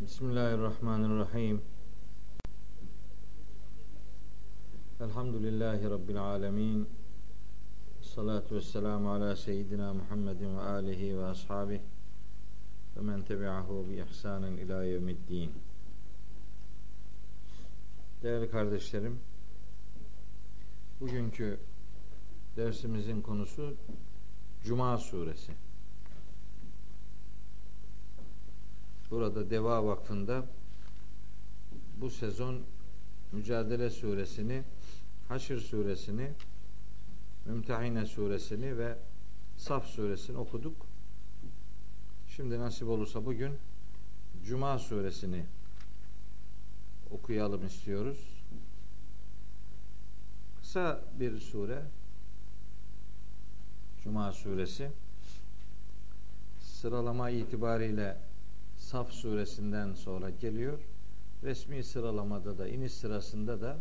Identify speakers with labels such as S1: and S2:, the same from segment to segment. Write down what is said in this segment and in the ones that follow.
S1: Bismillahirrahmanirrahim. Elhamdülillahi Rabbil alemin. Salatu ve selamu ala seyyidina Muhammedin ve alihi ve ashabihi ve men tebi'ahu bi ihsanin ila yevmiddin. Değerli kardeşlerim, bugünkü dersimizin konusu Cuma suresi. Burada Deva Vakfı'nda bu sezon Mücadele suresini, Haşr suresini, Mümtehine suresini ve Saf suresini okuduk. Şimdi nasip olursa bugün Cuma suresini okuyalım istiyoruz. Kısa bir sure. Cuma suresi. Sıralama itibariyle Saf suresinden sonra geliyor. Resmi sıralamada da iniş sırasında da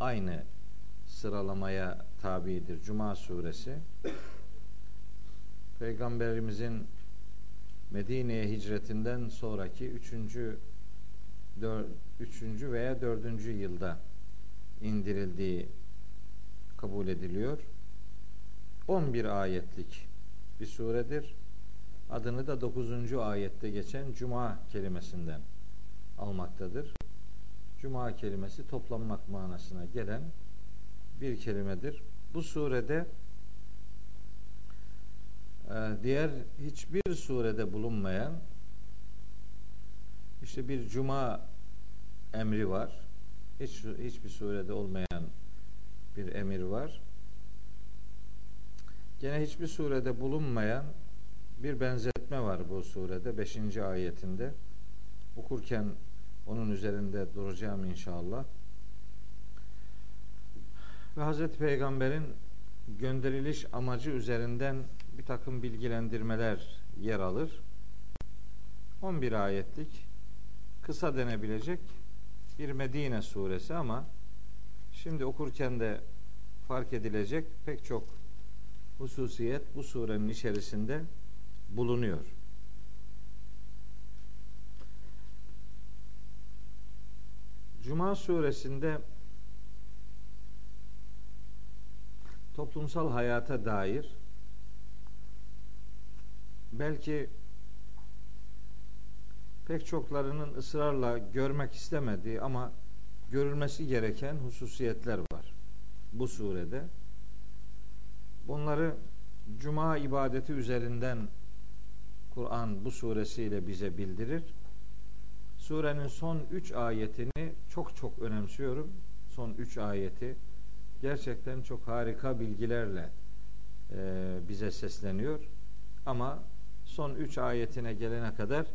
S1: aynı sıralamaya tabidir. Cuma suresi. Peygamberimizin Medine'ye hicretinden sonraki üçüncü, dör, üçüncü veya dördüncü yılda indirildiği kabul ediliyor. 11 ayetlik bir suredir. Adını da 9. ayette geçen Cuma kelimesinden almaktadır. Cuma kelimesi toplanmak manasına gelen bir kelimedir. Bu surede e, diğer hiçbir surede bulunmayan işte bir cuma emri var. Hiç hiçbir surede olmayan bir emir var. Gene hiçbir surede bulunmayan bir benzetme var bu surede 5. ayetinde. Okurken onun üzerinde duracağım inşallah. Ve Hazreti Peygamber'in gönderiliş amacı üzerinden bir takım bilgilendirmeler yer alır. 11 ayetlik kısa denebilecek bir Medine suresi ama şimdi okurken de fark edilecek pek çok hususiyet bu surenin içerisinde bulunuyor. Cuma suresinde toplumsal hayata dair belki pek çoklarının ısrarla görmek istemediği ama görülmesi gereken hususiyetler var bu surede. Bunları cuma ibadeti üzerinden Kur'an bu suresiyle bize bildirir. Surenin son üç ayetini çok çok önemsiyorum. Son üç ayeti gerçekten çok harika bilgilerle e, bize sesleniyor. Ama son üç ayetine gelene kadar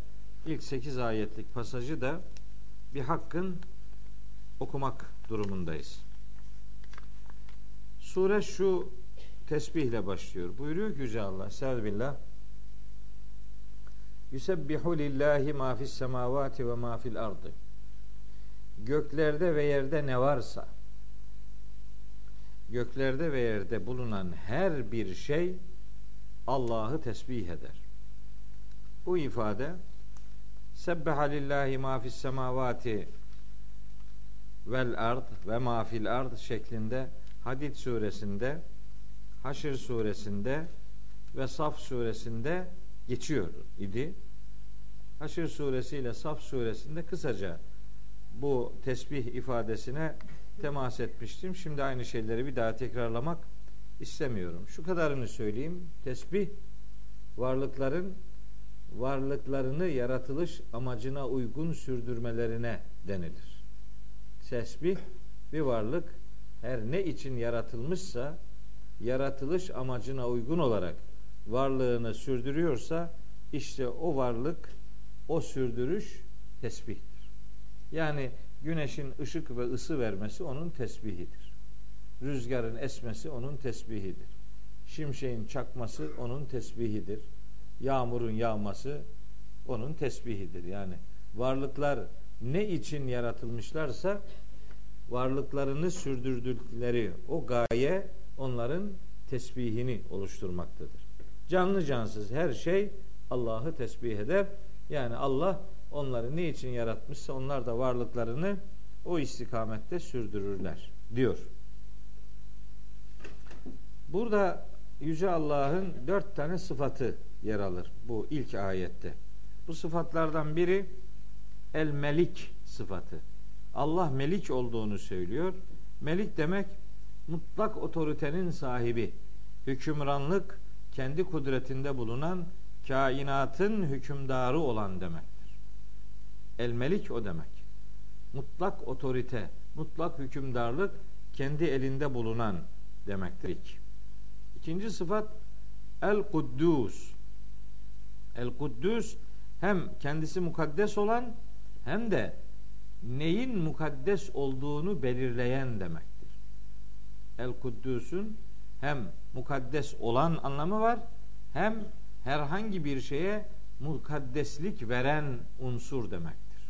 S1: ilk sekiz ayetlik pasajı da bir hakkın okumak durumundayız. Sure şu tesbihle başlıyor. Buyuruyor ki Yüce Allah, Sevbillah. Yusebbihu lillahi ma fis semavati ve ma fil ardı. Göklerde ve yerde ne varsa göklerde ve yerde bulunan her bir şey Allah'ı tesbih eder. Bu ifade Sebbeha lillahi ma fis semavati vel ard ve ma fil ard şeklinde Hadid suresinde, Haşr suresinde ve Saf suresinde geçiyor idi. Haşr suresi ile Saf suresinde kısaca bu tesbih ifadesine temas etmiştim. Şimdi aynı şeyleri bir daha tekrarlamak istemiyorum. Şu kadarını söyleyeyim. Tesbih varlıkların varlıklarını yaratılış amacına uygun sürdürmelerine denilir. Tesbih bir varlık her ne için yaratılmışsa yaratılış amacına uygun olarak varlığını sürdürüyorsa işte o varlık o sürdürüş tesbihtir. Yani güneşin ışık ve ısı vermesi onun tesbihidir. Rüzgarın esmesi onun tesbihidir. Şimşeğin çakması onun tesbihidir. Yağmurun yağması onun tesbihidir. Yani varlıklar ne için yaratılmışlarsa varlıklarını sürdürdükleri o gaye onların tesbihini oluşturmaktadır. Canlı cansız her şey Allah'ı tesbih eder. Yani Allah onları ne için yaratmışsa onlar da varlıklarını o istikamette sürdürürler diyor. Burada Yüce Allah'ın dört tane sıfatı yer alır bu ilk ayette. Bu sıfatlardan biri el melik sıfatı. Allah melik olduğunu söylüyor. Melik demek mutlak otoritenin sahibi, hükümranlık kendi kudretinde bulunan kainatın hükümdarı olan demektir. El melik o demek. Mutlak otorite, mutlak hükümdarlık kendi elinde bulunan demektir. İkinci sıfat el kuddus. El kuddus hem kendisi mukaddes olan hem de neyin mukaddes olduğunu belirleyen demektir. El Kuddus'un hem mukaddes olan anlamı var hem herhangi bir şeye mukaddeslik veren unsur demektir.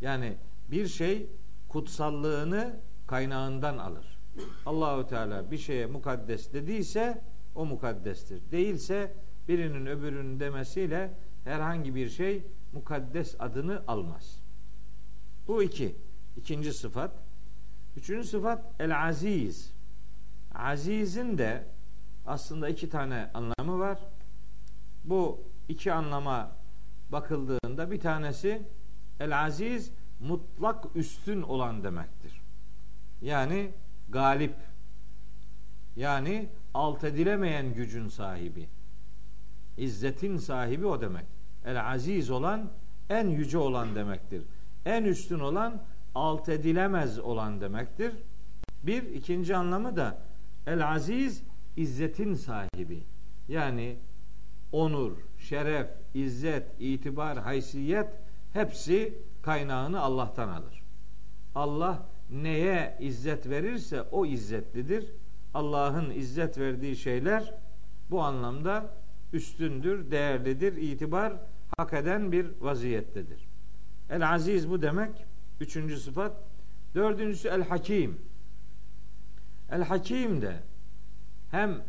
S1: Yani bir şey kutsallığını kaynağından alır. Allahu Teala bir şeye mukaddes dediyse o mukaddestir. Değilse birinin öbürünün demesiyle herhangi bir şey mukaddes adını almaz. Bu iki. İkinci sıfat. Üçüncü sıfat el aziz. Aziz'in de aslında iki tane anlamı var. Bu iki anlama bakıldığında bir tanesi el aziz mutlak üstün olan demektir. Yani galip. Yani alt edilemeyen gücün sahibi. İzzetin sahibi o demek. El aziz olan en yüce olan demektir. En üstün olan alt edilemez olan demektir. Bir ikinci anlamı da el aziz izzetin sahibi. Yani onur, şeref, izzet, itibar, haysiyet hepsi kaynağını Allah'tan alır. Allah neye izzet verirse o izzetlidir. Allah'ın izzet verdiği şeyler bu anlamda üstündür, değerlidir, itibar hak eden bir vaziyettedir. El aziz bu demek. Üçüncü sıfat. Dördüncüsü el hakim. El hakim de hem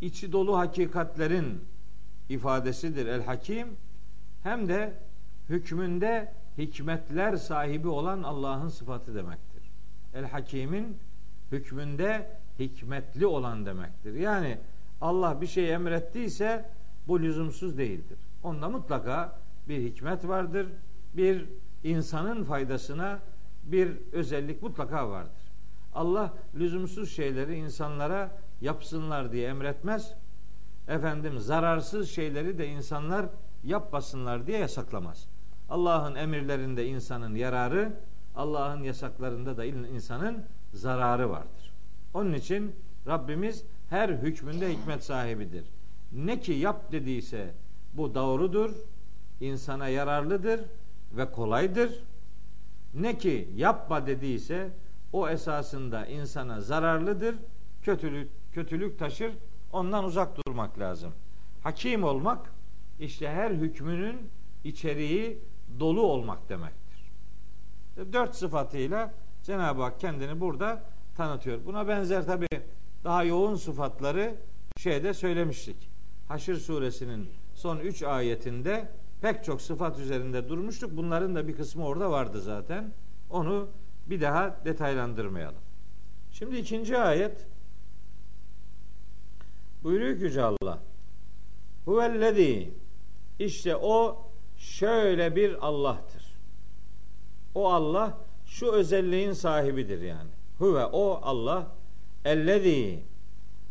S1: içi dolu hakikatlerin ifadesidir el hakim hem de hükmünde hikmetler sahibi olan Allah'ın sıfatı demektir. El hakimin hükmünde hikmetli olan demektir. Yani Allah bir şey emrettiyse bu lüzumsuz değildir. Onda mutlaka bir hikmet vardır. Bir insanın faydasına bir özellik mutlaka vardır. Allah lüzumsuz şeyleri insanlara yapsınlar diye emretmez. Efendim zararsız şeyleri de insanlar yapmasınlar diye yasaklamaz. Allah'ın emirlerinde insanın yararı, Allah'ın yasaklarında da insanın zararı vardır. Onun için Rabbimiz her hükmünde hikmet sahibidir. Ne ki yap dediyse bu doğrudur, insana yararlıdır ve kolaydır. Ne ki yapma dediyse o esasında insana zararlıdır, kötülük kötülük taşır. Ondan uzak durmak lazım. Hakim olmak işte her hükmünün içeriği dolu olmak demektir. Dört sıfatıyla Cenab-ı Hak kendini burada tanıtıyor. Buna benzer tabi daha yoğun sıfatları şeyde söylemiştik. Haşr suresinin son üç ayetinde pek çok sıfat üzerinde durmuştuk. Bunların da bir kısmı orada vardı zaten. Onu bir daha detaylandırmayalım. Şimdi ikinci ayet buyuruyor ki Yüce Allah Huvellezî işte o şöyle bir Allah'tır. O Allah şu özelliğin sahibidir yani. Huve o Allah ellezî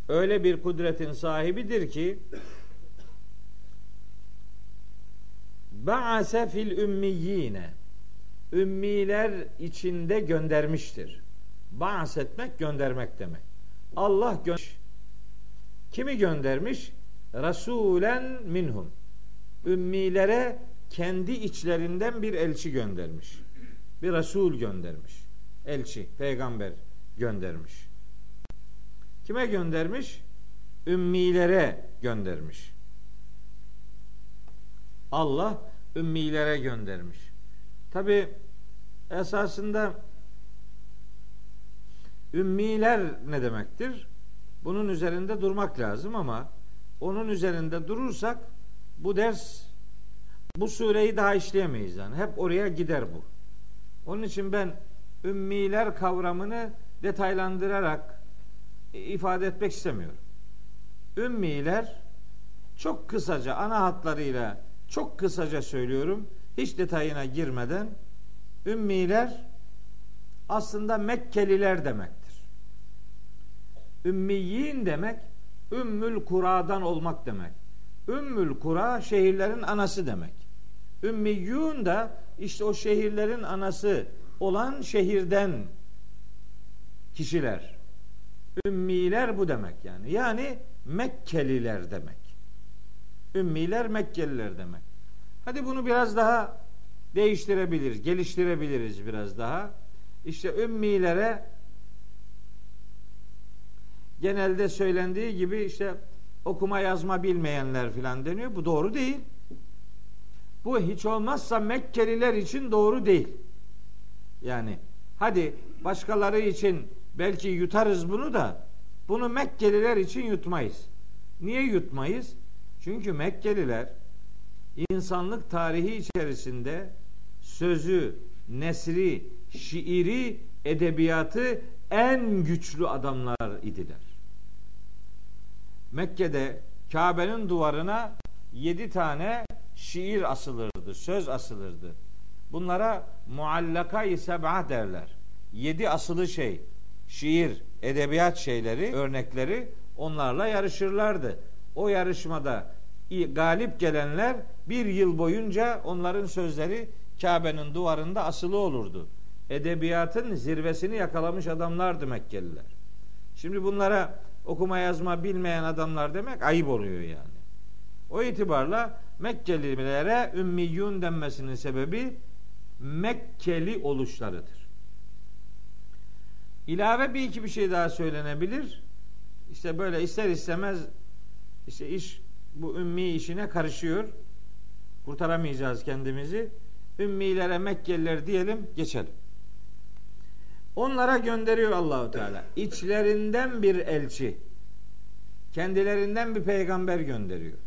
S1: öyle bir kudretin sahibidir ki Ba'ase fil ümmiyine ümmiler içinde göndermiştir. Ba'as etmek göndermek demek. Allah göndermiş. Kimi göndermiş? Rasulen minhum. Ümmilere kendi içlerinden bir elçi göndermiş. Bir Resul göndermiş. Elçi, peygamber göndermiş. Kime göndermiş? Ümmilere göndermiş. Allah ümmilere göndermiş. Tabi esasında ümmiler ne demektir? Bunun üzerinde durmak lazım ama onun üzerinde durursak bu ders bu sureyi daha işleyemeyiz yani. Hep oraya gider bu. Onun için ben ümmiler kavramını detaylandırarak ifade etmek istemiyorum. Ümmiler çok kısaca ana hatlarıyla çok kısaca söylüyorum. Hiç detayına girmeden ümmiler aslında Mekkeliler demektir. Ümmiyin demek Ümmül Kura'dan olmak demek. Ümmül Kura şehirlerin anası demek. Ümmiyun da işte o şehirlerin anası olan şehirden kişiler. Ümmiler bu demek yani. Yani Mekkeliler demek. Ümmiler Mekkeliler demek. Hadi bunu biraz daha değiştirebiliriz, geliştirebiliriz biraz daha. İşte ümmilere genelde söylendiği gibi işte okuma yazma bilmeyenler filan deniyor. Bu doğru değil. Bu hiç olmazsa Mekkeliler için doğru değil. Yani hadi başkaları için belki yutarız bunu da bunu Mekkeliler için yutmayız. Niye yutmayız? Çünkü Mekkeliler insanlık tarihi içerisinde sözü, nesri, şiiri, edebiyatı en güçlü adamlar idiler. Mekke'de Kabe'nin duvarına yedi tane şiir asılırdı, söz asılırdı. Bunlara muallaka-i seb'a derler. Yedi asılı şey, şiir, edebiyat şeyleri, örnekleri onlarla yarışırlardı. O yarışmada galip gelenler bir yıl boyunca onların sözleri Kabe'nin duvarında asılı olurdu. Edebiyatın zirvesini yakalamış adamlardı Mekkeliler. Şimdi bunlara okuma yazma bilmeyen adamlar demek ayıp oluyor yani. O itibarla Mekkelilere ümmiyun denmesinin sebebi Mekkeli oluşlarıdır. İlave bir iki bir şey daha söylenebilir. İşte böyle ister istemez işte iş bu ümmi işine karışıyor. Kurtaramayacağız kendimizi. Ümmilere Mekkeliler diyelim geçelim. Onlara gönderiyor Allahu Teala. İçlerinden bir elçi. Kendilerinden bir peygamber gönderiyor.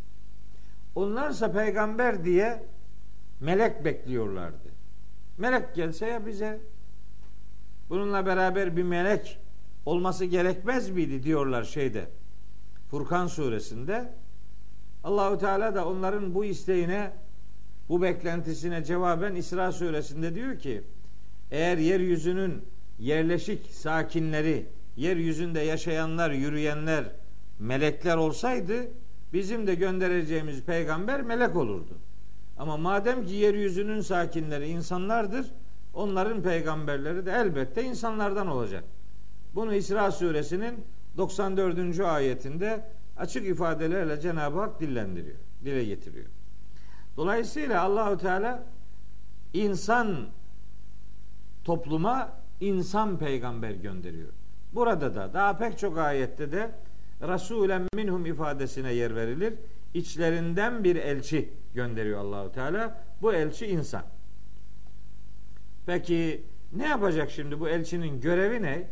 S1: Onlarsa peygamber diye melek bekliyorlardı. Melek gelse ya bize bununla beraber bir melek olması gerekmez miydi diyorlar şeyde. Furkan suresinde. Allahu Teala da onların bu isteğine bu beklentisine cevaben İsra suresinde diyor ki eğer yeryüzünün yerleşik sakinleri, yeryüzünde yaşayanlar, yürüyenler melekler olsaydı bizim de göndereceğimiz peygamber melek olurdu. Ama madem ki yeryüzünün sakinleri insanlardır, onların peygamberleri de elbette insanlardan olacak. Bunu İsra suresinin 94. ayetinde açık ifadelerle Cenab-ı Hak dillendiriyor, dile getiriyor. Dolayısıyla Allahu Teala insan topluma insan peygamber gönderiyor. Burada da daha pek çok ayette de Resulen minhum ifadesine yer verilir. İçlerinden bir elçi gönderiyor Allahu Teala. Bu elçi insan. Peki ne yapacak şimdi bu elçinin görevi ne?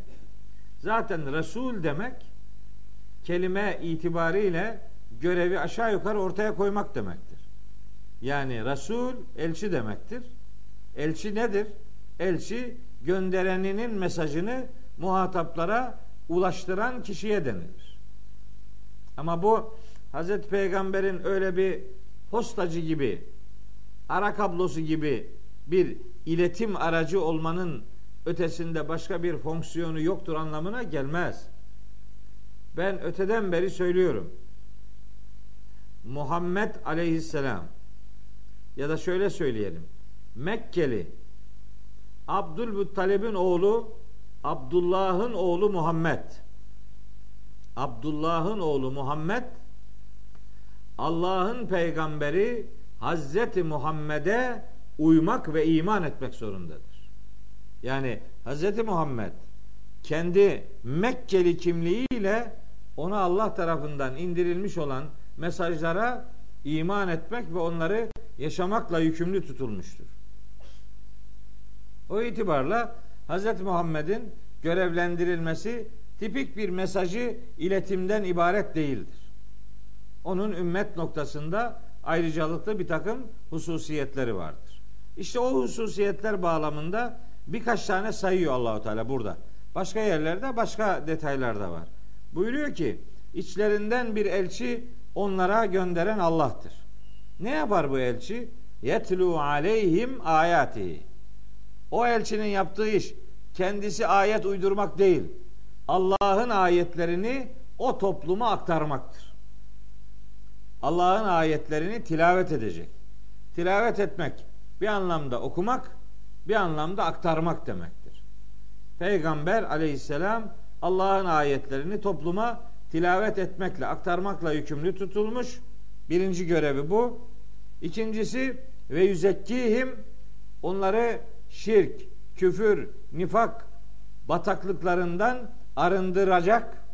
S1: Zaten Resul demek kelime itibariyle görevi aşağı yukarı ortaya koymak demektir. Yani Resul elçi demektir. Elçi nedir? Elçi göndereninin mesajını muhataplara ulaştıran kişiye denilir. Ama bu Hazreti Peygamber'in öyle bir postacı gibi, ara kablosu gibi bir iletim aracı olmanın ötesinde başka bir fonksiyonu yoktur anlamına gelmez. Ben öteden beri söylüyorum. Muhammed aleyhisselam ya da şöyle söyleyelim. Mekkeli Abdülmuttalib'in oğlu Abdullah'ın oğlu Muhammed. Abdullah'ın oğlu Muhammed Allah'ın peygamberi Hazreti Muhammed'e uymak ve iman etmek zorundadır. Yani Hazreti Muhammed kendi Mekkeli kimliğiyle ona Allah tarafından indirilmiş olan mesajlara iman etmek ve onları yaşamakla yükümlü tutulmuştur. O itibarla Hz. Muhammed'in görevlendirilmesi tipik bir mesajı iletimden ibaret değildir. Onun ümmet noktasında ayrıcalıklı bir takım hususiyetleri vardır. İşte o hususiyetler bağlamında birkaç tane sayıyor Allahu Teala burada. Başka yerlerde başka detaylar da var. Buyuruyor ki içlerinden bir elçi onlara gönderen Allah'tır. Ne yapar bu elçi? Yetlu aleyhim ayati. O elçinin yaptığı iş kendisi ayet uydurmak değil. Allah'ın ayetlerini o topluma aktarmaktır. Allah'ın ayetlerini tilavet edecek. Tilavet etmek bir anlamda okumak, bir anlamda aktarmak demektir. Peygamber aleyhisselam Allah'ın ayetlerini topluma tilavet etmekle, aktarmakla yükümlü tutulmuş. Birinci görevi bu. İkincisi ve yüzekkihim onları şirk, küfür, nifak bataklıklarından arındıracak,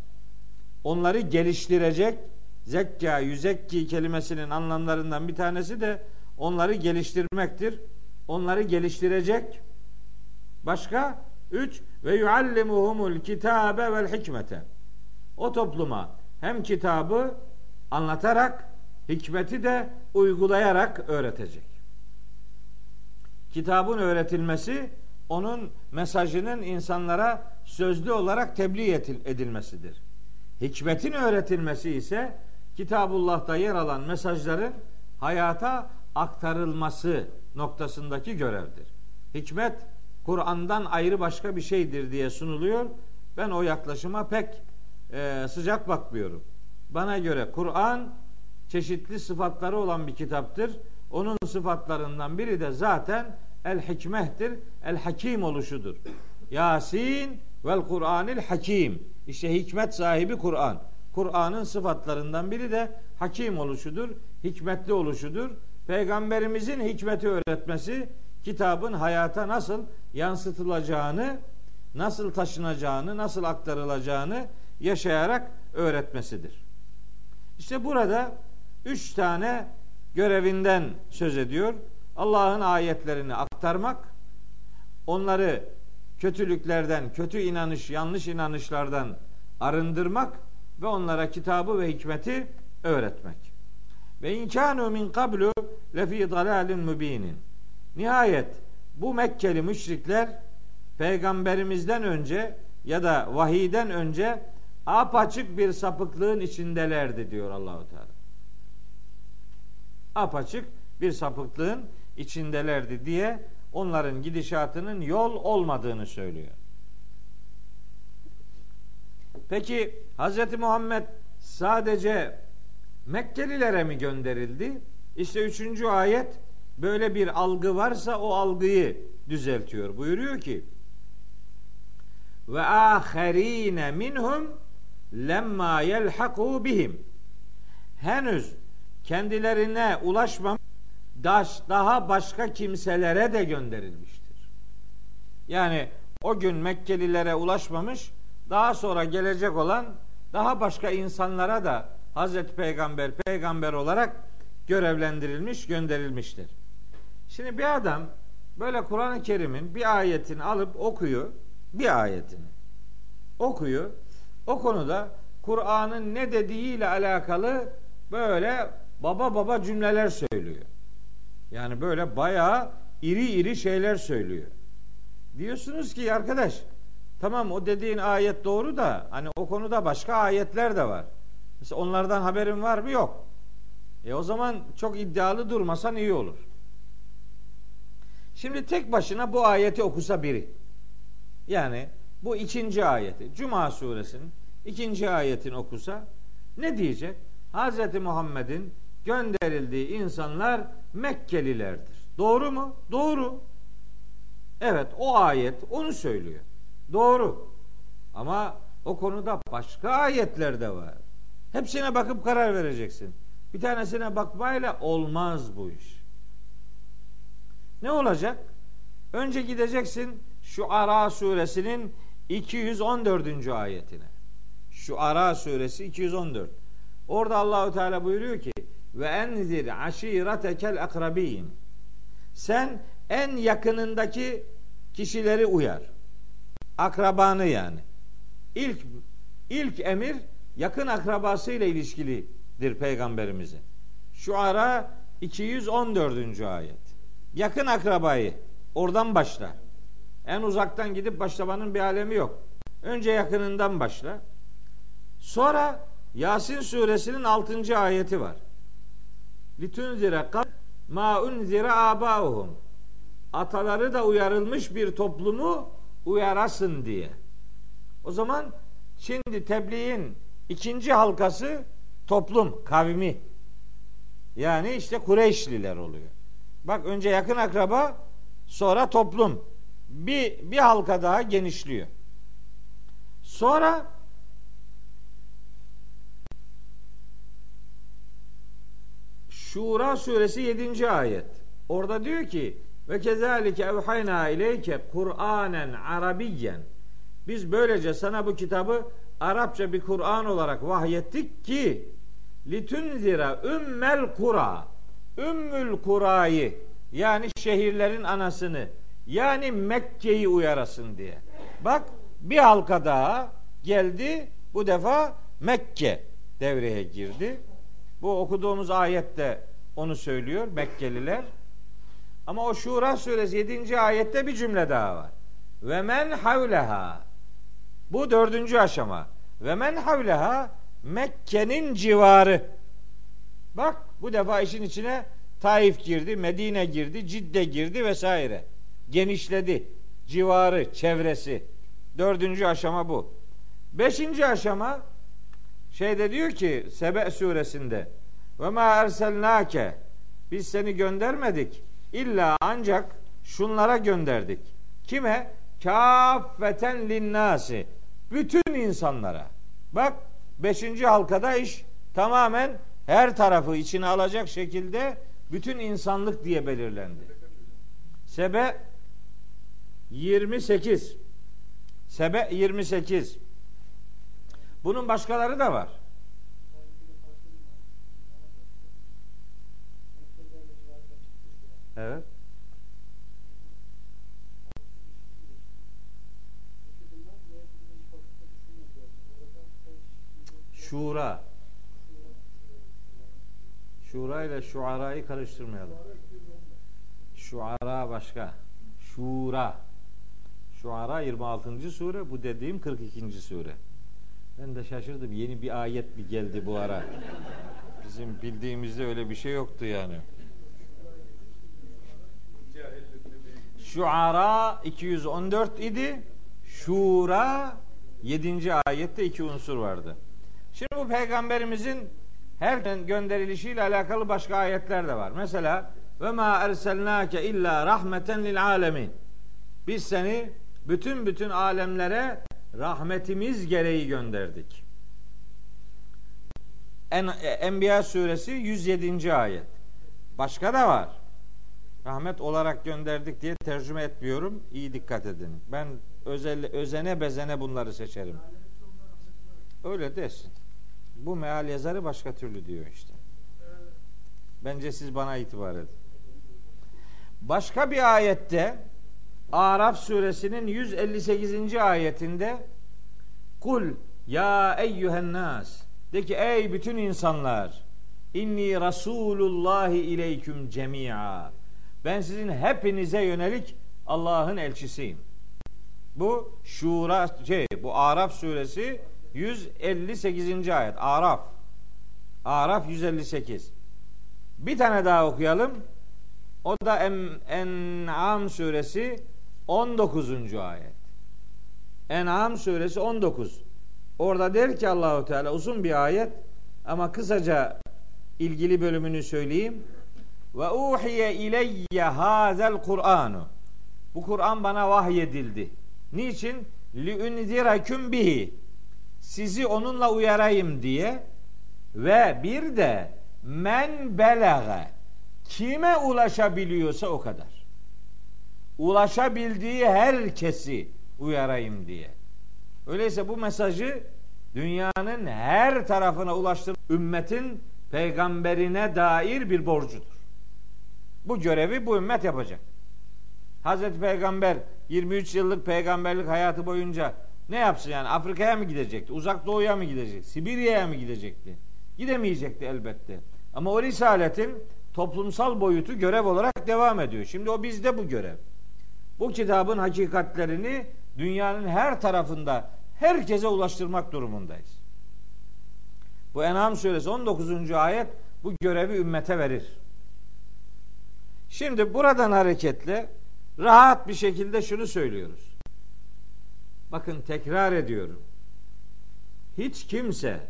S1: onları geliştirecek. Zekka, yüzekki kelimesinin anlamlarından bir tanesi de onları geliştirmektir. Onları geliştirecek. Başka? Üç, ve yuallimuhumul kitabe vel hikmete. O topluma hem kitabı anlatarak, hikmeti de uygulayarak öğretecek. Kitabın öğretilmesi onun mesajının insanlara sözlü olarak tebliğ edilmesidir. Hikmetin öğretilmesi ise Kitabullah'ta yer alan mesajların hayata aktarılması noktasındaki görevdir. Hikmet Kur'an'dan ayrı başka bir şeydir diye sunuluyor. Ben o yaklaşıma pek e, sıcak bakmıyorum. Bana göre Kur'an çeşitli sıfatları olan bir kitaptır. Onun sıfatlarından biri de zaten el hikmehtir. El hakim oluşudur. Yasin vel Kur'anil hakim. İşte hikmet sahibi Kur'an. Kur'an'ın sıfatlarından biri de hakim oluşudur, hikmetli oluşudur. Peygamberimizin hikmeti öğretmesi kitabın hayata nasıl yansıtılacağını, nasıl taşınacağını, nasıl aktarılacağını yaşayarak öğretmesidir. İşte burada üç tane görevinden söz ediyor. Allah'ın ayetlerini aktarmak, onları kötülüklerden, kötü inanış, yanlış inanışlardan arındırmak ve onlara kitabı ve hikmeti öğretmek. Ve inkanu min kablu lefi dalalin mübinin. Nihayet bu Mekkeli müşrikler peygamberimizden önce ya da vahiyden önce apaçık bir sapıklığın içindelerdi diyor Allahu Teala. Apaçık bir sapıklığın içindelerdi diye onların gidişatının yol olmadığını söylüyor. Peki Hz. Muhammed sadece Mekkelilere mi gönderildi? İşte üçüncü ayet böyle bir algı varsa o algıyı düzeltiyor. Buyuruyor ki ve aherine minhum lemma yelhaku bihim henüz kendilerine ulaşmam daha başka kimselere de gönderilmiştir. Yani o gün Mekkelilere ulaşmamış daha sonra gelecek olan daha başka insanlara da Hazreti Peygamber peygamber olarak görevlendirilmiş, gönderilmiştir. Şimdi bir adam böyle Kur'an-ı Kerim'in bir ayetini alıp okuyor, bir ayetini okuyor. O konuda Kur'an'ın ne dediğiyle alakalı böyle baba baba cümleler söylüyor. Yani böyle bayağı iri iri şeyler söylüyor. Diyorsunuz ki arkadaş tamam o dediğin ayet doğru da hani o konuda başka ayetler de var. Mesela onlardan haberin var mı? Yok. E o zaman çok iddialı durmasan iyi olur. Şimdi tek başına bu ayeti okusa biri. Yani bu ikinci ayeti. Cuma suresinin ikinci ayetini okusa ne diyecek? Hz. Muhammed'in gönderildiği insanlar Mekkelilerdir. Doğru mu? Doğru. Evet o ayet onu söylüyor. Doğru. Ama o konuda başka ayetler de var. Hepsine bakıp karar vereceksin. Bir tanesine bakmayla olmaz bu iş. Ne olacak? Önce gideceksin şu Ara suresinin 214. ayetine. Şu Ara suresi 214. Orada Allahu Teala buyuruyor ki ve enzir aşiretekel akrabin. Sen en yakınındaki kişileri uyar. Akrabanı yani. İlk ilk emir yakın akrabasıyla ilişkilidir peygamberimizin. Şu ara 214. ayet. Yakın akrabayı oradan başla. En uzaktan gidip başlamanın bir alemi yok. Önce yakınından başla. Sonra Yasin suresinin 6. ayeti var. Litunzire kad ma unzire abauhum. Ataları da uyarılmış bir toplumu uyarasın diye. O zaman şimdi tebliğin ikinci halkası toplum, kavmi. Yani işte Kureyşliler oluyor. Bak önce yakın akraba, sonra toplum. Bir, bir halka daha genişliyor. Sonra Şura suresi 7. ayet. Orada diyor ki ve kezalike evhayna ileyke Kur'anen Arabiyyen. Biz böylece sana bu kitabı Arapça bir Kur'an olarak vahyettik ki litunzira ümmel kura ümmül kurayı yani şehirlerin anasını yani Mekke'yi uyarasın diye. Bak bir halka daha geldi. Bu defa Mekke devreye girdi. Bu okuduğumuz ayette onu söylüyor Mekkeliler. Ama o Şura suresi 7. ayette bir cümle daha var. Ve men havleha. Bu dördüncü aşama. Ve men havleha Mekke'nin civarı. Bak bu defa işin içine Taif girdi, Medine girdi, Cidde girdi vesaire. Genişledi. Civarı, çevresi. Dördüncü aşama bu. Beşinci aşama şeyde diyor ki Sebe suresinde ve ma erselnake biz seni göndermedik illa ancak şunlara gönderdik. Kime? Kâffeten linnâsi. Bütün insanlara. Bak beşinci halkada iş tamamen her tarafı içine alacak şekilde bütün insanlık diye belirlendi. Sebe 28 Sebe 28 Bunun başkaları da var. Evet. Şura. Şura ile şuarayı karıştırmayalım. Şuara başka. Şura. Şuara 26. sure, bu dediğim 42. sure. Ben de şaşırdım. Yeni bir ayet bir geldi bu ara. Bizim bildiğimizde öyle bir şey yoktu yani. Şuara 214 idi. Şura 7. ayette iki unsur vardı. Şimdi bu peygamberimizin her gönderilişiyle alakalı başka ayetler de var. Mesela ve ma erselnake illa rahmeten lil alemin. Biz seni bütün bütün alemlere rahmetimiz gereği gönderdik. En, Enbiya suresi 107. ayet. Başka da var. Rahmet olarak gönderdik diye tercüme etmiyorum. İyi dikkat edin. Ben özel, özene bezene bunları seçerim. Öyle desin. Bu meal yazarı başka türlü diyor işte. Bence siz bana itibar edin. Başka bir ayette Araf suresinin 158. ayetinde Kul ya eyyühen nas de ki ey bütün insanlar inni rasulullahi ileyküm cemi'a ben sizin hepinize yönelik Allah'ın elçisiyim. Bu Şura şey bu Araf suresi 158. ayet. Araf. Araf 158. Bir tane daha okuyalım. O da en, En'am suresi 19. ayet. En'am suresi 19. Orada der ki Allahu Teala uzun bir ayet ama kısaca ilgili bölümünü söyleyeyim. Ve uhiye ileyye hazel Kur'anu. Bu Kur'an bana vahyedildi. Niçin? Li unziraküm bihi. Sizi onunla uyarayım diye ve bir de men belage kime ulaşabiliyorsa o kadar. Ulaşabildiği herkesi uyarayım diye. Öyleyse bu mesajı dünyanın her tarafına ulaştırmak ümmetin peygamberine dair bir borcudur. Bu görevi bu ümmet yapacak. Hazreti Peygamber 23 yıllık peygamberlik hayatı boyunca ne yapsın yani Afrika'ya mı gidecekti? Uzak Doğu'ya mı gidecekti? Sibirya'ya mı gidecekti? Gidemeyecekti elbette. Ama o risaletin toplumsal boyutu görev olarak devam ediyor. Şimdi o bizde bu görev. Bu kitabın hakikatlerini dünyanın her tarafında herkese ulaştırmak durumundayız. Bu En'am suresi 19. ayet bu görevi ümmete verir. Şimdi buradan hareketle rahat bir şekilde şunu söylüyoruz. Bakın tekrar ediyorum. Hiç kimse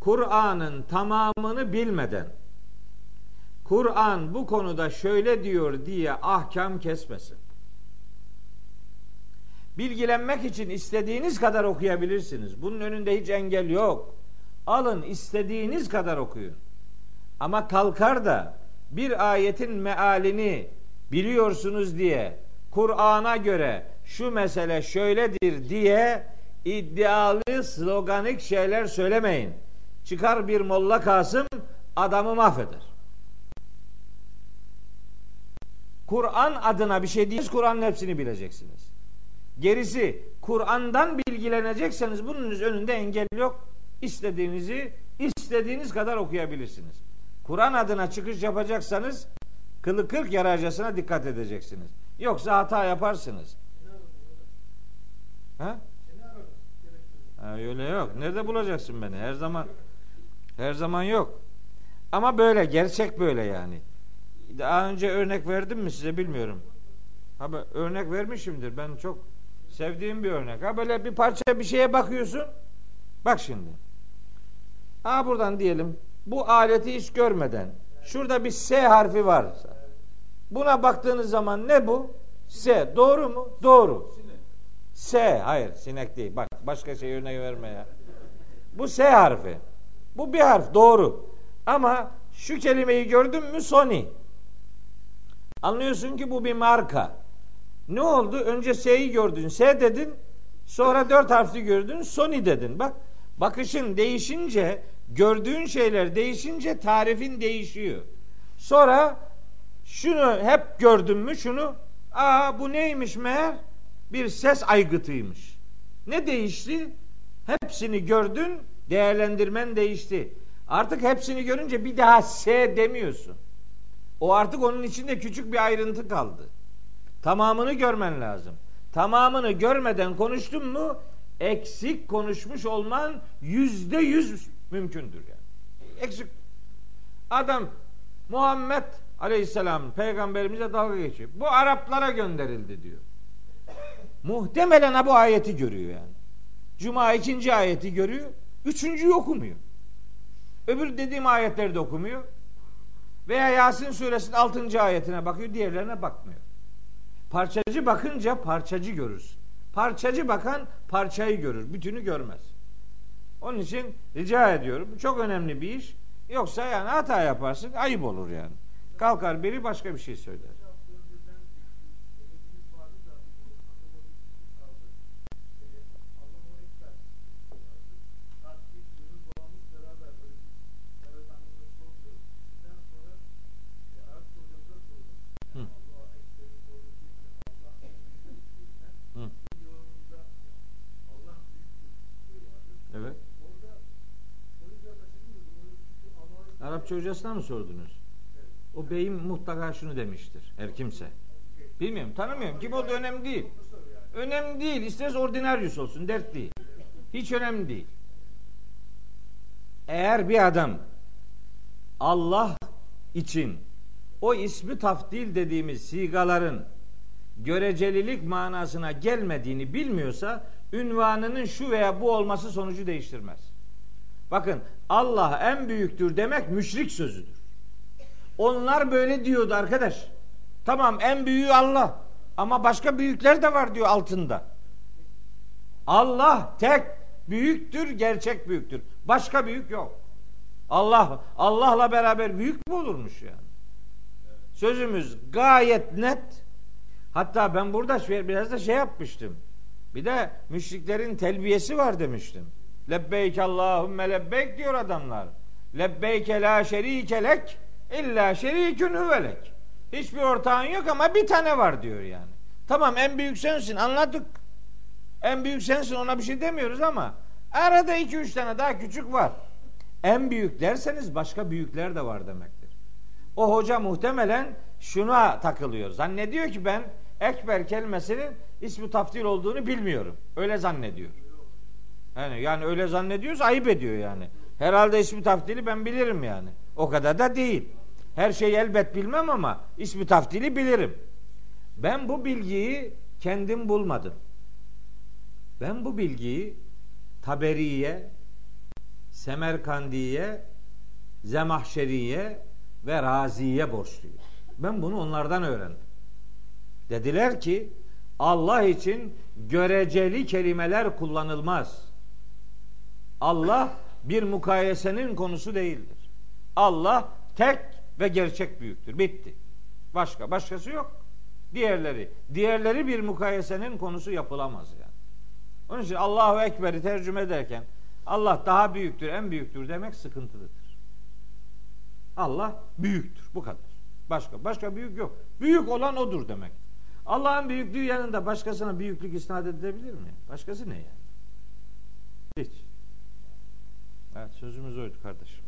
S1: Kur'an'ın tamamını bilmeden Kur'an bu konuda şöyle diyor diye ahkam kesmesin. Bilgilenmek için istediğiniz kadar okuyabilirsiniz. Bunun önünde hiç engel yok. Alın istediğiniz kadar okuyun. Ama kalkar da bir ayetin mealini biliyorsunuz diye Kur'an'a göre şu mesele şöyledir diye iddialı sloganik şeyler söylemeyin. Çıkar bir Molla Kasım adamı mahveder. Kur'an adına bir şey değil, Kur'an'ın hepsini bileceksiniz. Gerisi Kur'an'dan bilgilenecekseniz bunun önünde engel yok. İstediğinizi istediğiniz kadar okuyabilirsiniz. Kur'an adına çıkış yapacaksanız kılı kırk yararcasına dikkat edeceksiniz. Yoksa hata yaparsınız. Ha? Öyle yok. Nerede bulacaksın beni? Her zaman her zaman yok. Ama böyle gerçek böyle yani. Daha önce örnek verdim mi size bilmiyorum. Ha örnek vermişimdir. Ben çok sevdiğim bir örnek. Ha böyle bir parça bir şeye bakıyorsun. Bak şimdi. Ha buradan diyelim bu aleti hiç görmeden şurada bir S harfi varsa buna baktığınız zaman ne bu? S. Doğru mu? Doğru. S. Hayır sinek değil. Bak başka şey örnek verme ya. Bu S harfi. Bu bir harf doğru. Ama şu kelimeyi gördün mü Sony. Anlıyorsun ki bu bir marka. Ne oldu? Önce S'yi gördün. S dedin. Sonra dört harfli gördün. Sony dedin. Bak bakışın değişince gördüğün şeyler değişince tarifin değişiyor. Sonra şunu hep gördün mü şunu? Aa bu neymiş meğer? Bir ses aygıtıymış. Ne değişti? Hepsini gördün, değerlendirmen değişti. Artık hepsini görünce bir daha S demiyorsun. O artık onun içinde küçük bir ayrıntı kaldı. Tamamını görmen lazım. Tamamını görmeden konuştun mu eksik konuşmuş olman yüzde yüz mümkündür yani. Eksik. Adam Muhammed Aleyhisselam peygamberimize dalga geçiyor. Bu Araplara gönderildi diyor. Muhtemelen bu ayeti görüyor yani. Cuma ikinci ayeti görüyor. Üçüncüyü okumuyor. Öbür dediğim ayetleri de okumuyor. Veya Yasin suresinin altıncı ayetine bakıyor. Diğerlerine bakmıyor. Parçacı bakınca parçacı görürsün. Parçacı bakan parçayı görür. Bütünü görmez. Onun için rica ediyorum. Çok önemli bir iş. Yoksa yani hata yaparsın ayıp olur yani. Kalkar biri başka bir şey söyler. Arapça mı sordunuz? O beyim mutlaka şunu demiştir. Her kimse. Bilmiyorum, tanımıyorum. Kim oldu önemli değil. Önemli değil. İsteriz ordinaryus olsun. Dert değil. Hiç önemli değil. Eğer bir adam Allah için o ismi tafdil dediğimiz sigaların görecelilik manasına gelmediğini bilmiyorsa ünvanının şu veya bu olması sonucu değiştirmez. Bakın Allah en büyüktür demek müşrik sözüdür. Onlar böyle diyordu arkadaş. Tamam en büyüğü Allah. Ama başka büyükler de var diyor altında. Allah tek büyüktür, gerçek büyüktür. Başka büyük yok. Allah Allah'la beraber büyük mü olurmuş yani? Sözümüz gayet net. Hatta ben burada biraz da şey yapmıştım. Bir de müşriklerin telbiyesi var demiştim. Lebbeyk Allahümme lebbeyk diyor adamlar. Lebbeyke la şerike lek illa şerikün hüvelek. Hiçbir ortağın yok ama bir tane var diyor yani. Tamam en büyük sensin anladık. En büyük sensin ona bir şey demiyoruz ama arada iki üç tane daha küçük var. En büyük derseniz başka büyükler de var demektir. O hoca muhtemelen şuna takılıyor. Zannediyor ki ben ekber kelimesinin ismi taftil olduğunu bilmiyorum. Öyle zannediyor. Yani, yani öyle zannediyorsa ayıp ediyor yani. Herhalde ismi taftili ben bilirim yani. O kadar da değil. Her şeyi elbet bilmem ama ismi taftili bilirim. Ben bu bilgiyi kendim bulmadım. Ben bu bilgiyi Taberiye, Semerkandiye, Zemahşeriye ve Raziye borçluyum. Ben bunu onlardan öğrendim. Dediler ki Allah için göreceli kelimeler kullanılmaz. Allah bir mukayesenin konusu değildir. Allah tek ve gerçek büyüktür. Bitti. Başka başkası yok. Diğerleri diğerleri bir mukayesenin konusu yapılamaz yani. Onun için Allahu Ekber'i tercüme ederken Allah daha büyüktür, en büyüktür demek sıkıntılıdır. Allah büyüktür. Bu kadar. Başka başka büyük yok. Büyük olan odur demek. Allah'ın büyüklüğü yanında başkasına büyüklük isnat edilebilir mi? Başkası ne yani? Hiç. Evet sözümüz oydu kardeşim.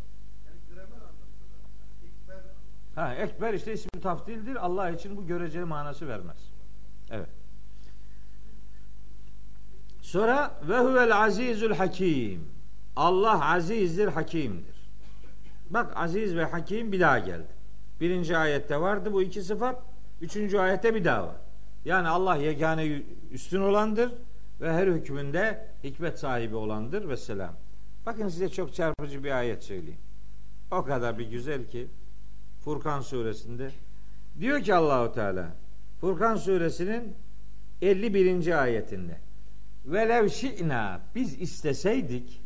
S1: Ha, ekber işte ismi taftildir. Allah için bu göreceli manası vermez. Evet. Sonra ve huvel azizül hakim. Allah azizdir, hakimdir. Bak aziz ve hakim bir daha geldi. Birinci ayette vardı bu iki sıfat. Üçüncü ayette bir daha var. Yani Allah yegane üstün olandır ve her hükmünde hikmet sahibi olandır ve selam. Bakın size çok çarpıcı bir ayet söyleyeyim. O kadar bir güzel ki Furkan suresinde diyor ki Allahu Teala Furkan suresinin 51. ayetinde Velev şi'na biz isteseydik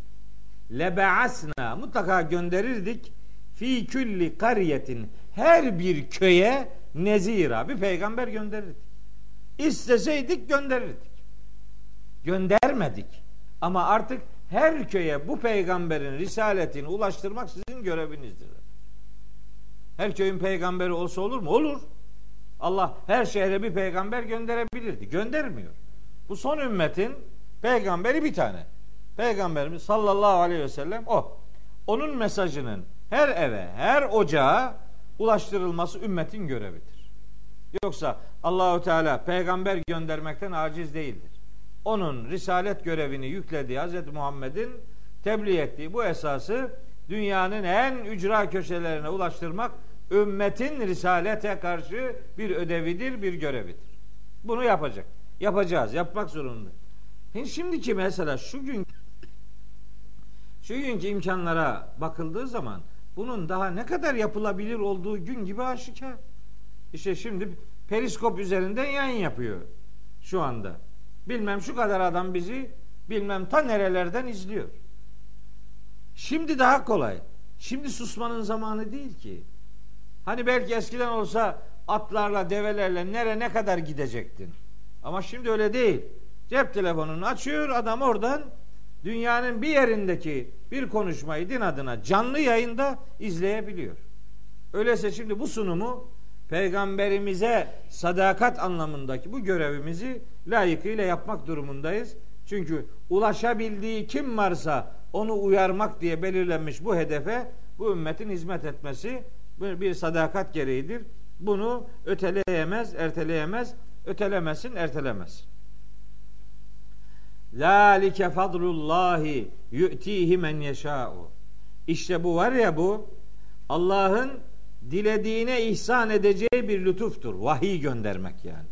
S1: lebe'asna mutlaka gönderirdik fi külli kariyetin her bir köye nezira bir peygamber gönderirdik. İsteseydik gönderirdik. Göndermedik. Ama artık her köye bu peygamberin risaletini ulaştırmak sizin görevinizdir. Her köyün peygamberi olsa olur mu? Olur. Allah her şehre bir peygamber gönderebilirdi. Göndermiyor. Bu son ümmetin peygamberi bir tane. Peygamberimiz sallallahu aleyhi ve sellem o. Onun mesajının her eve, her ocağa ulaştırılması ümmetin görevidir. Yoksa Allahu Teala peygamber göndermekten aciz değildir. Onun risalet görevini yüklediği Hz. Muhammed'in tebliğ ettiği bu esası dünyanın en ücra köşelerine ulaştırmak ümmetin risalete karşı bir ödevidir, bir görevidir. Bunu yapacak. Yapacağız, yapmak zorunda. Şimdiki mesela şu gün şu günkü imkanlara bakıldığı zaman bunun daha ne kadar yapılabilir olduğu gün gibi aşikar. İşte şimdi periskop üzerinden yayın yapıyor şu anda. Bilmem şu kadar adam bizi bilmem ta nerelerden izliyor. Şimdi daha kolay. Şimdi susmanın zamanı değil ki. Hani belki eskiden olsa atlarla, develerle nere ne kadar gidecektin. Ama şimdi öyle değil. Cep telefonunu açıyor adam oradan dünyanın bir yerindeki bir konuşmayı din adına canlı yayında izleyebiliyor. Öyleyse şimdi bu sunumu peygamberimize sadakat anlamındaki bu görevimizi layıkıyla yapmak durumundayız. Çünkü ulaşabildiği kim varsa onu uyarmak diye belirlenmiş bu hedefe bu ümmetin hizmet etmesi bir sadakat gereğidir. Bunu öteleyemez, erteleyemez, ötelemesin, ertelemez. Zalike fadlullahi yu'tihi men yeşâ'u. İşte bu var ya bu Allah'ın dilediğine ihsan edeceği bir lütuftur. Vahiy göndermek yani.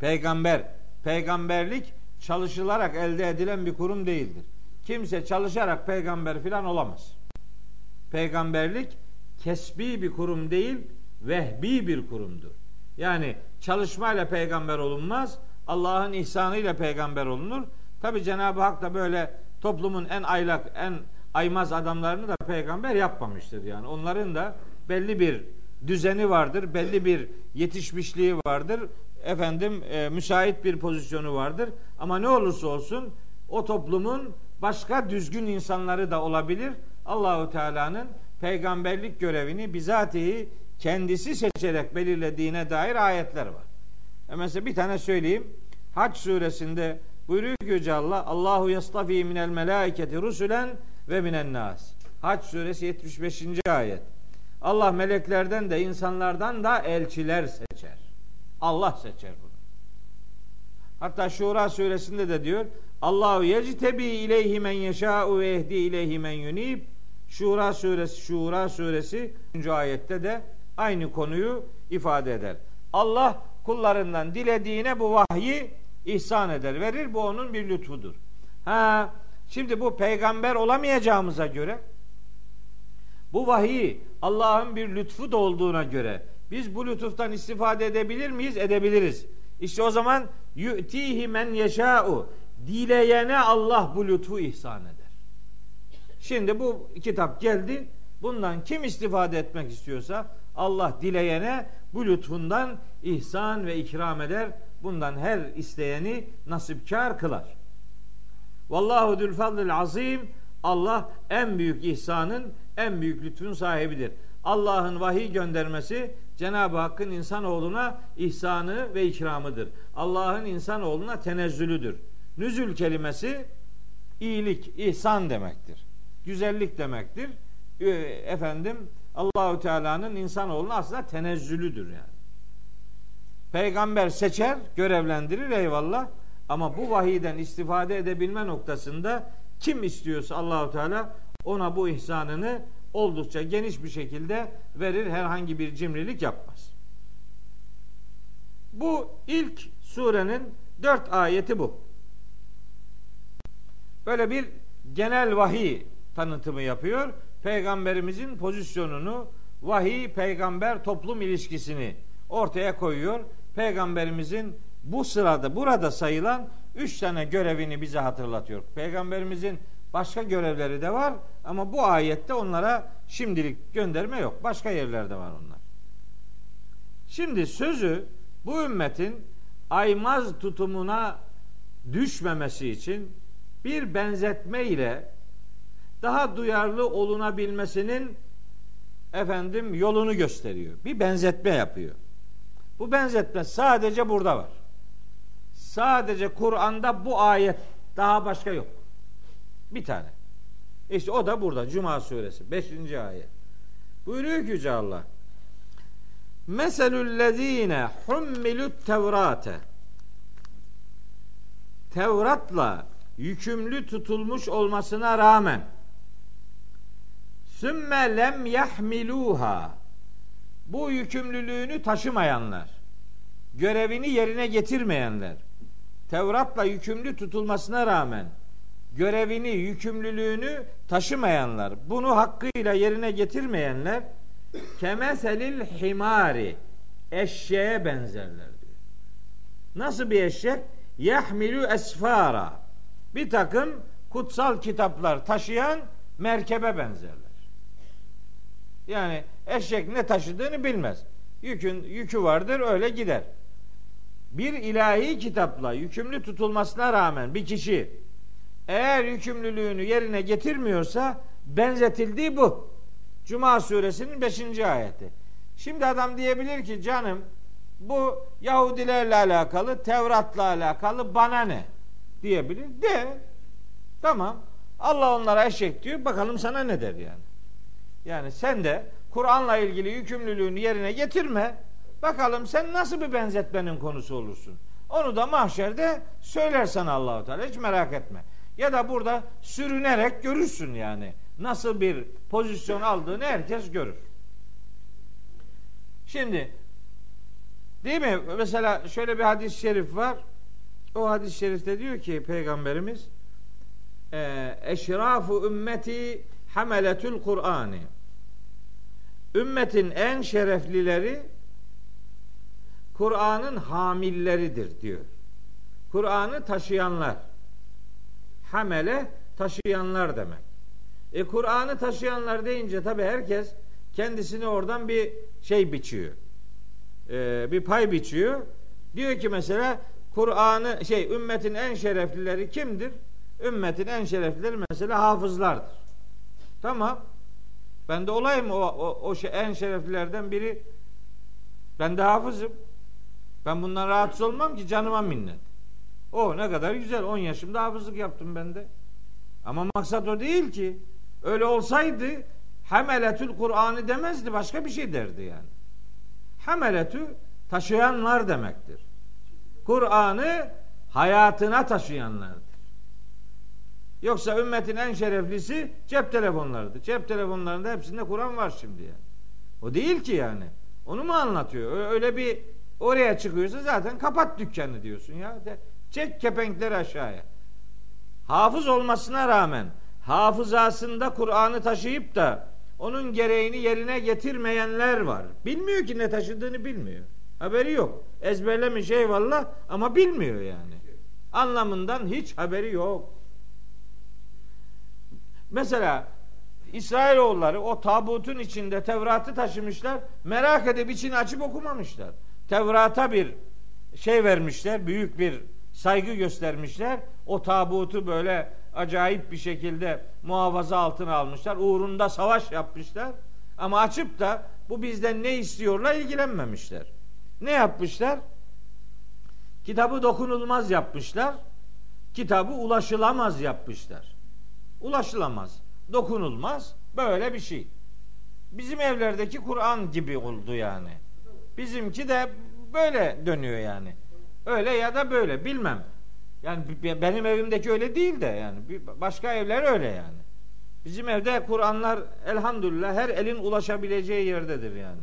S1: Peygamber, peygamberlik çalışılarak elde edilen bir kurum değildir. Kimse çalışarak peygamber filan olamaz. Peygamberlik kesbi bir kurum değil, vehbi bir kurumdur. Yani çalışmayla peygamber olunmaz, Allah'ın ihsanıyla peygamber olunur. Tabi Cenab-ı Hak da böyle toplumun en aylak, en aymaz adamlarını da peygamber yapmamıştır. Yani onların da belli bir düzeni vardır, belli bir yetişmişliği vardır. Efendim e, müsait bir pozisyonu vardır. Ama ne olursa olsun o toplumun başka düzgün insanları da olabilir. Allahu Teala'nın peygamberlik görevini bizatihi kendisi seçerek belirlediğine dair ayetler var. E mesela bir tane söyleyeyim. Hac suresinde buyuruyor ki Yüce Allah Allahu yastafi minel melaiketi rusulen ve minen nas. Hac suresi 75. ayet. Allah meleklerden de insanlardan da elçiler seçer. Allah seçer bunu. Hatta Şura suresinde de diyor Allahu yectebi ileyhi men yeşâ'u ve ehdi ileyhi men yunib. Şura suresi Şura suresi 3. ayette de aynı konuyu ifade eder. Allah kullarından dilediğine bu vahyi ihsan eder, verir. Bu onun bir lütfudur. Ha, şimdi bu peygamber olamayacağımıza göre bu vahiy Allah'ın bir lütfu da olduğuna göre biz lütuftan istifade edebilir miyiz? Edebiliriz. İşte o zaman yu'tihi men yeşâ'u dileyene Allah bu lütfu ihsan eder. Şimdi bu kitap geldi. Bundan kim istifade etmek istiyorsa Allah dileyene bu lütfundan ihsan ve ikram eder. Bundan her isteyeni nasipkar kılar. Vallahu dül fadlil azim. Allah en büyük ihsanın, en büyük lütfun sahibidir. Allah'ın vahiy göndermesi Cenab-ı Hakk'ın insanoğluna ihsanı ve ikramıdır. Allah'ın insanoğluna tenezzülüdür. Nüzül kelimesi iyilik, ihsan demektir. Güzellik demektir. Ee, efendim Allahu Teala'nın insanoğluna aslında tenezzülüdür yani. Peygamber seçer, görevlendirir eyvallah. Ama bu vahiyden istifade edebilme noktasında kim istiyorsa Allahu Teala ona bu ihsanını oldukça geniş bir şekilde verir. Herhangi bir cimrilik yapmaz. Bu ilk surenin dört ayeti bu. Böyle bir genel vahiy tanıtımı yapıyor. Peygamberimizin pozisyonunu, vahiy peygamber toplum ilişkisini ortaya koyuyor. Peygamberimizin bu sırada burada sayılan üç tane görevini bize hatırlatıyor. Peygamberimizin başka görevleri de var ama bu ayette onlara şimdilik gönderme yok. Başka yerlerde var onlar. Şimdi sözü bu ümmetin aymaz tutumuna düşmemesi için bir benzetme ile daha duyarlı olunabilmesinin efendim yolunu gösteriyor. Bir benzetme yapıyor. Bu benzetme sadece burada var. Sadece Kur'an'da bu ayet daha başka yok. Bir tane. İşte o da burada Cuma suresi 5. ayet. Buyuruyor ki Yüce Allah. Meselüllezine hummilut tevrate Tevrat'la yükümlü tutulmuş olmasına rağmen sümme lem yahmiluha bu yükümlülüğünü taşımayanlar görevini yerine getirmeyenler Tevrat'la yükümlü tutulmasına rağmen görevini, yükümlülüğünü taşımayanlar, bunu hakkıyla yerine getirmeyenler kemeselil himari eşeğe benzerler diyor. Nasıl bir eşek? Yahmilu esfara. Bir takım kutsal kitaplar taşıyan merkebe benzerler. Yani eşek ne taşıdığını bilmez. Yükün yükü vardır öyle gider. Bir ilahi kitapla yükümlü tutulmasına rağmen bir kişi eğer yükümlülüğünü yerine getirmiyorsa benzetildiği bu. Cuma suresinin 5. ayeti. Şimdi adam diyebilir ki canım bu Yahudilerle alakalı, Tevrat'la alakalı bana ne? Diyebilir. De. Tamam. Allah onlara eşek diyor. Bakalım sana ne der yani. Yani sen de Kur'an'la ilgili yükümlülüğünü yerine getirme. Bakalım sen nasıl bir benzetmenin konusu olursun. Onu da mahşerde söylersen Allahu Teala hiç merak etme. Ya da burada sürünerek görürsün yani. Nasıl bir pozisyon aldığını herkes görür. Şimdi değil mi? Mesela şöyle bir hadis-i şerif var. O hadis-i şerifte diyor ki Peygamberimiz e, eşrafu ümmeti hameletül Kur'an'ı ümmetin en şereflileri Kur'an'ın hamilleridir diyor. Kur'an'ı taşıyanlar. Hamele taşıyanlar demek. E Kur'an'ı taşıyanlar deyince tabi herkes kendisini oradan bir şey biçiyor. E, bir pay biçiyor. Diyor ki mesela Kur'an'ı şey ümmetin en şereflileri kimdir? Ümmetin en şereflileri mesela hafızlardır. Tamam. Ben de olayım o, o, o şey, en şereflilerden biri. Ben de hafızım. Ben bundan rahatsız olmam ki canıma minnet. O ne kadar güzel. 10 yaşımda hafızlık yaptım ben de. Ama maksat o değil ki. Öyle olsaydı Hameletül Kur'an'ı demezdi başka bir şey derdi yani. Hameletü taşıyanlar demektir. Kur'an'ı hayatına taşıyanlardır. Yoksa ümmetin en şereflisi cep telefonlarıdır. Cep telefonlarında hepsinde Kur'an var şimdi yani. O değil ki yani. Onu mu anlatıyor? Öyle bir oraya çıkıyorsa zaten kapat dükkanı diyorsun ya. De, çek kepenkleri aşağıya. Hafız olmasına rağmen hafızasında Kur'an'ı taşıyıp da onun gereğini yerine getirmeyenler var. Bilmiyor ki ne taşıdığını bilmiyor. Haberi yok. Ezberlemiş eyvallah ama bilmiyor yani. Anlamından hiç haberi yok. Mesela İsrailoğulları o tabutun içinde Tevrat'ı taşımışlar. Merak edip içini açıp okumamışlar. Tevrat'a bir şey vermişler. Büyük bir saygı göstermişler. O tabutu böyle acayip bir şekilde muhafaza altına almışlar. Uğrunda savaş yapmışlar. Ama açıp da bu bizden ne istiyorla ilgilenmemişler. Ne yapmışlar? Kitabı dokunulmaz yapmışlar. Kitabı ulaşılamaz yapmışlar. Ulaşılamaz, dokunulmaz böyle bir şey. Bizim evlerdeki Kur'an gibi oldu yani. Bizimki de böyle dönüyor yani. Öyle ya da böyle bilmem. Yani benim evimdeki öyle değil de yani başka evler öyle yani. Bizim evde Kur'anlar elhamdülillah her elin ulaşabileceği yerdedir yani.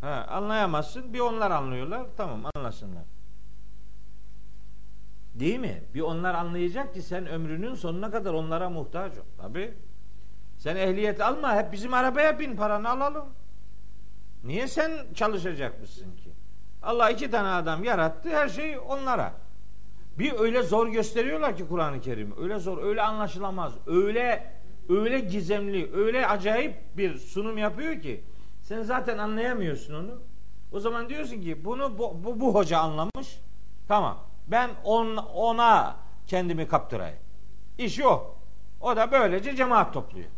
S1: Ha, anlayamazsın. Bir onlar anlıyorlar. Tamam anlasınlar. Değil mi? Bir onlar anlayacak ki sen ömrünün sonuna kadar onlara muhtaç ol. Tabi. Sen ehliyet alma. Hep bizim arabaya bin paranı alalım. Niye sen çalışacakmışsın ki? Allah iki tane adam yarattı. Her şey onlara. Bir öyle zor gösteriyorlar ki Kur'an-ı Kerim. Öyle zor, öyle anlaşılamaz. Öyle öyle gizemli, öyle acayip bir sunum yapıyor ki sen zaten anlayamıyorsun onu. O zaman diyorsun ki bunu bu, bu, bu hoca anlamış. Tamam. Ben on, ona kendimi kaptırayım. İş o. O da böylece cemaat topluyor.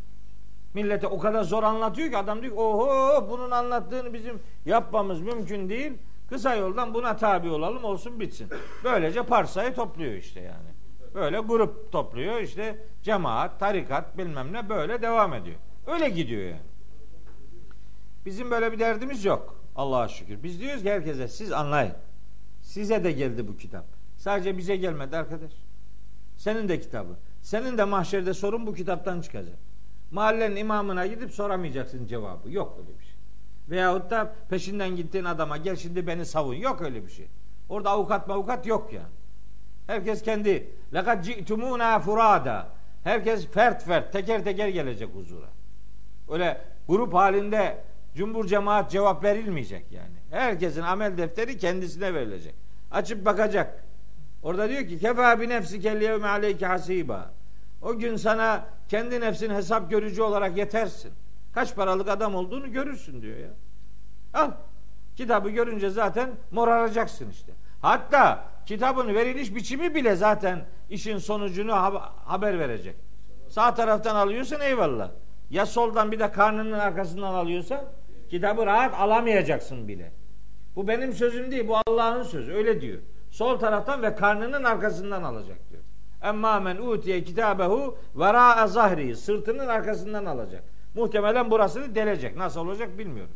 S1: Millete o kadar zor anlatıyor ki adam diyor ki oho bunun anlattığını bizim yapmamız mümkün değil. Kısa yoldan buna tabi olalım olsun bitsin. Böylece parsayı topluyor işte yani. Böyle grup topluyor işte cemaat, tarikat bilmem ne böyle devam ediyor. Öyle gidiyor yani. Bizim böyle bir derdimiz yok. Allah'a şükür. Biz diyoruz ki herkese siz anlayın. Size de geldi bu kitap. Sadece bize gelmedi arkadaş. Senin de kitabı. Senin de mahşerde sorun bu kitaptan çıkacak. Mahallenin imamına gidip soramayacaksın cevabı. Yok öyle bir şey. Veyahut da peşinden gittiğin adama gel şimdi beni savun. Yok öyle bir şey. Orada avukat avukat yok yani. Herkes kendi. Lekad ci'tumuna furada. Herkes fert fert teker teker gelecek huzura. Öyle grup halinde Cumbur cemaat cevap verilmeyecek yani. Herkesin amel defteri kendisine verilecek. Açıp bakacak. Orada diyor ki kefa bi nefsi kelliyevme aleyke hasiba. O gün sana kendi nefsin hesap görücü olarak yetersin. Kaç paralık adam olduğunu görürsün diyor ya. Al. Kitabı görünce zaten moraracaksın işte. Hatta kitabın veriliş biçimi bile zaten işin sonucunu haber verecek. Sağ taraftan alıyorsan eyvallah. Ya soldan bir de karnının arkasından alıyorsan kitabı rahat alamayacaksın bile. Bu benim sözüm değil, bu Allah'ın sözü. Öyle diyor. Sol taraftan ve karnının arkasından alacak diyor. Emma men utiye kitabehu vera zahri sırtının arkasından alacak. Muhtemelen burasını delecek. Nasıl olacak bilmiyorum.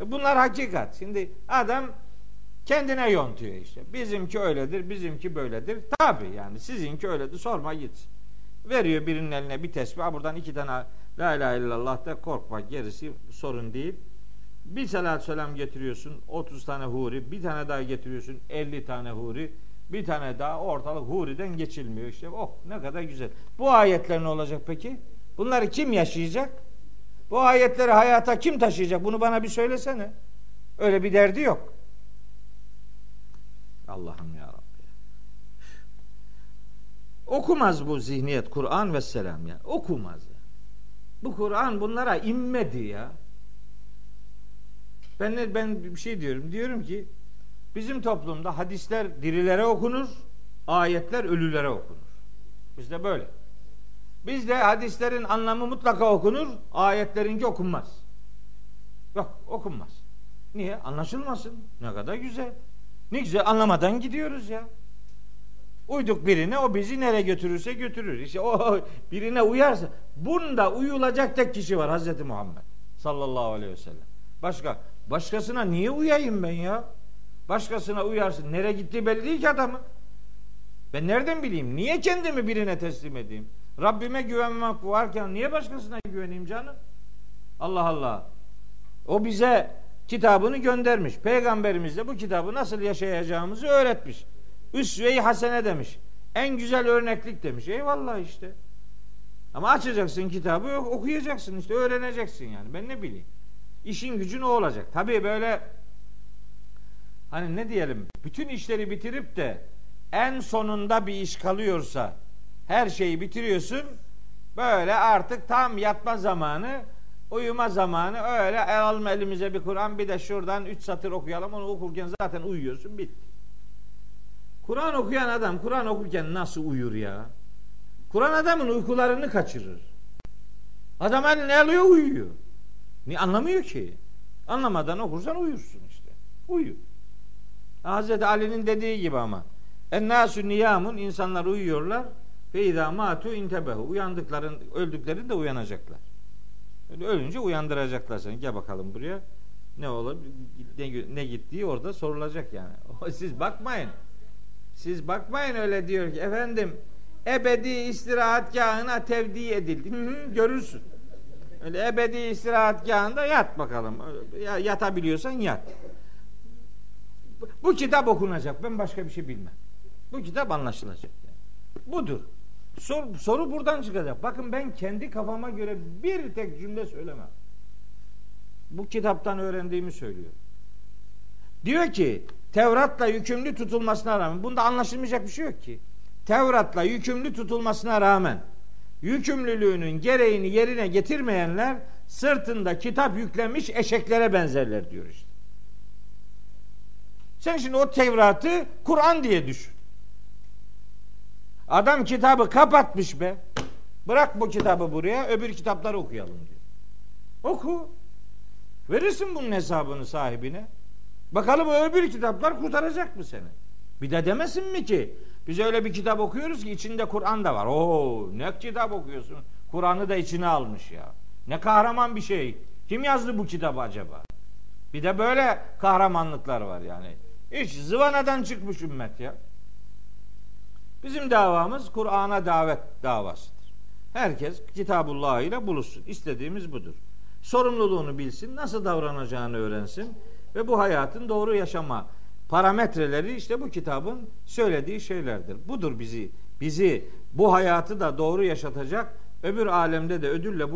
S1: E bunlar hakikat. Şimdi adam kendine yontuyor işte. Bizimki öyledir, bizimki böyledir. Tabi yani sizinki öyledir. Sorma gitsin. Veriyor birinin eline bir tesbih. Buradan iki tane La ilahe illallah da korkmak gerisi sorun değil. Bir salat selam getiriyorsun 30 tane huri, bir tane daha getiriyorsun 50 tane huri, bir tane daha ortalık huriden geçilmiyor işte. Oh ne kadar güzel. Bu ayetler ne olacak peki? Bunları kim yaşayacak? Bu ayetleri hayata kim taşıyacak? Bunu bana bir söylesene. Öyle bir derdi yok. Allah'ım ya Rabbi. Okumaz bu zihniyet Kur'an ve selam ya. Okumaz. Bu Kur'an bunlara inmedi ya. Ben ben bir şey diyorum. Diyorum ki bizim toplumda hadisler dirilere okunur, ayetler ölülere okunur. Bizde böyle. Bizde hadislerin anlamı mutlaka okunur, ayetlerinki okunmaz. Yok, okunmaz. Niye? Anlaşılmasın. Ne kadar güzel. Ne güzel anlamadan gidiyoruz ya. Uyduk birine o bizi nereye götürürse götürür. İşte o birine uyarsa bunda uyulacak tek kişi var Hazreti Muhammed sallallahu aleyhi ve sellem. Başka başkasına niye uyayım ben ya? Başkasına uyarsın. Nereye gittiği belli değil ki adamın. Ben nereden bileyim? Niye kendimi birine teslim edeyim? Rabbime güvenmek varken niye başkasına güveneyim canım? Allah Allah. O bize kitabını göndermiş. Peygamberimiz de bu kitabı nasıl yaşayacağımızı öğretmiş. Üsve-i hasene demiş. En güzel örneklik demiş. Eyvallah işte. Ama açacaksın kitabı okuyacaksın işte öğreneceksin yani. Ben ne bileyim. İşin gücün o olacak. Tabii böyle hani ne diyelim bütün işleri bitirip de en sonunda bir iş kalıyorsa her şeyi bitiriyorsun böyle artık tam yatma zamanı uyuma zamanı öyle alalım elimize bir Kur'an bir de şuradan üç satır okuyalım onu okurken zaten uyuyorsun bitti. Kur'an okuyan adam Kur'an okurken nasıl uyur ya? Kur'an adamın uykularını kaçırır. Adam ne alıyor uyuyor. Ni anlamıyor ki. Anlamadan okursan uyursun işte. Uyu. Hazreti Ali'nin dediği gibi ama. Ennâsü niyamun insanlar uyuyorlar. Fe izâ mâtu intebehu. Uyandıkların, öldüklerinde uyanacaklar. Öyle ölünce uyandıracaklar seni. Gel bakalım buraya. Ne olur ne, ne gittiği orada sorulacak yani. Siz bakmayın. Siz bakmayın öyle diyor ki efendim ebedi istirahatgahına tevdi edildi. Görürsün. Öyle ebedi istirahatgahında yat bakalım. Ya, yatabiliyorsan yat. Bu kitap okunacak. Ben başka bir şey bilmem. Bu kitap anlaşılacak. Yani. Budur. Sor, soru buradan çıkacak. Bakın ben kendi kafama göre bir tek cümle söylemem. Bu kitaptan öğrendiğimi söylüyorum. Diyor ki Tevrat'la yükümlü tutulmasına rağmen bunda anlaşılmayacak bir şey yok ki. Tevrat'la yükümlü tutulmasına rağmen yükümlülüğünün gereğini yerine getirmeyenler sırtında kitap yüklenmiş eşeklere benzerler diyor işte. Sen şimdi o Tevrat'ı Kur'an diye düşün. Adam kitabı kapatmış be. Bırak bu kitabı buraya öbür kitapları okuyalım diyor. Oku. Verirsin bunun hesabını sahibine. Bakalım öbür kitaplar kurtaracak mı seni? Bir de demesin mi ki biz öyle bir kitap okuyoruz ki içinde Kur'an da var. Oo ne kitap okuyorsun? Kur'an'ı da içine almış ya. Ne kahraman bir şey. Kim yazdı bu kitabı acaba? Bir de böyle kahramanlıklar var yani. Hiç zıvanadan çıkmış ümmet ya. Bizim davamız Kur'an'a davet davasıdır. Herkes Kitabullah ile buluşsun. İstediğimiz budur. Sorumluluğunu bilsin, nasıl davranacağını öğrensin ve bu hayatın doğru yaşama parametreleri işte bu kitabın söylediği şeylerdir. Budur bizi bizi bu hayatı da doğru yaşatacak, öbür alemde de ödülle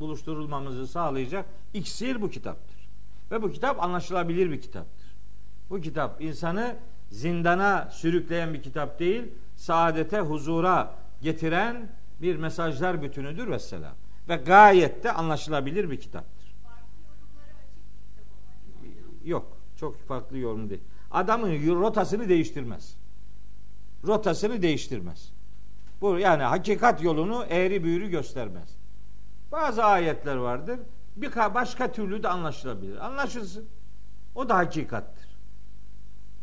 S1: buluşturulmamızı sağlayacak iksir bu kitaptır. Ve bu kitap anlaşılabilir bir kitaptır. Bu kitap insanı zindana sürükleyen bir kitap değil, saadete, huzura getiren bir mesajlar bütünüdür vesselam. Ve gayet de anlaşılabilir bir kitaptır. Yok. Çok farklı yorum değil. Adamın rotasını değiştirmez. Rotasını değiştirmez. Bu yani hakikat yolunu eğri büğrü göstermez. Bazı ayetler vardır. Bir başka türlü de anlaşılabilir. Anlaşılsın. O da hakikattir.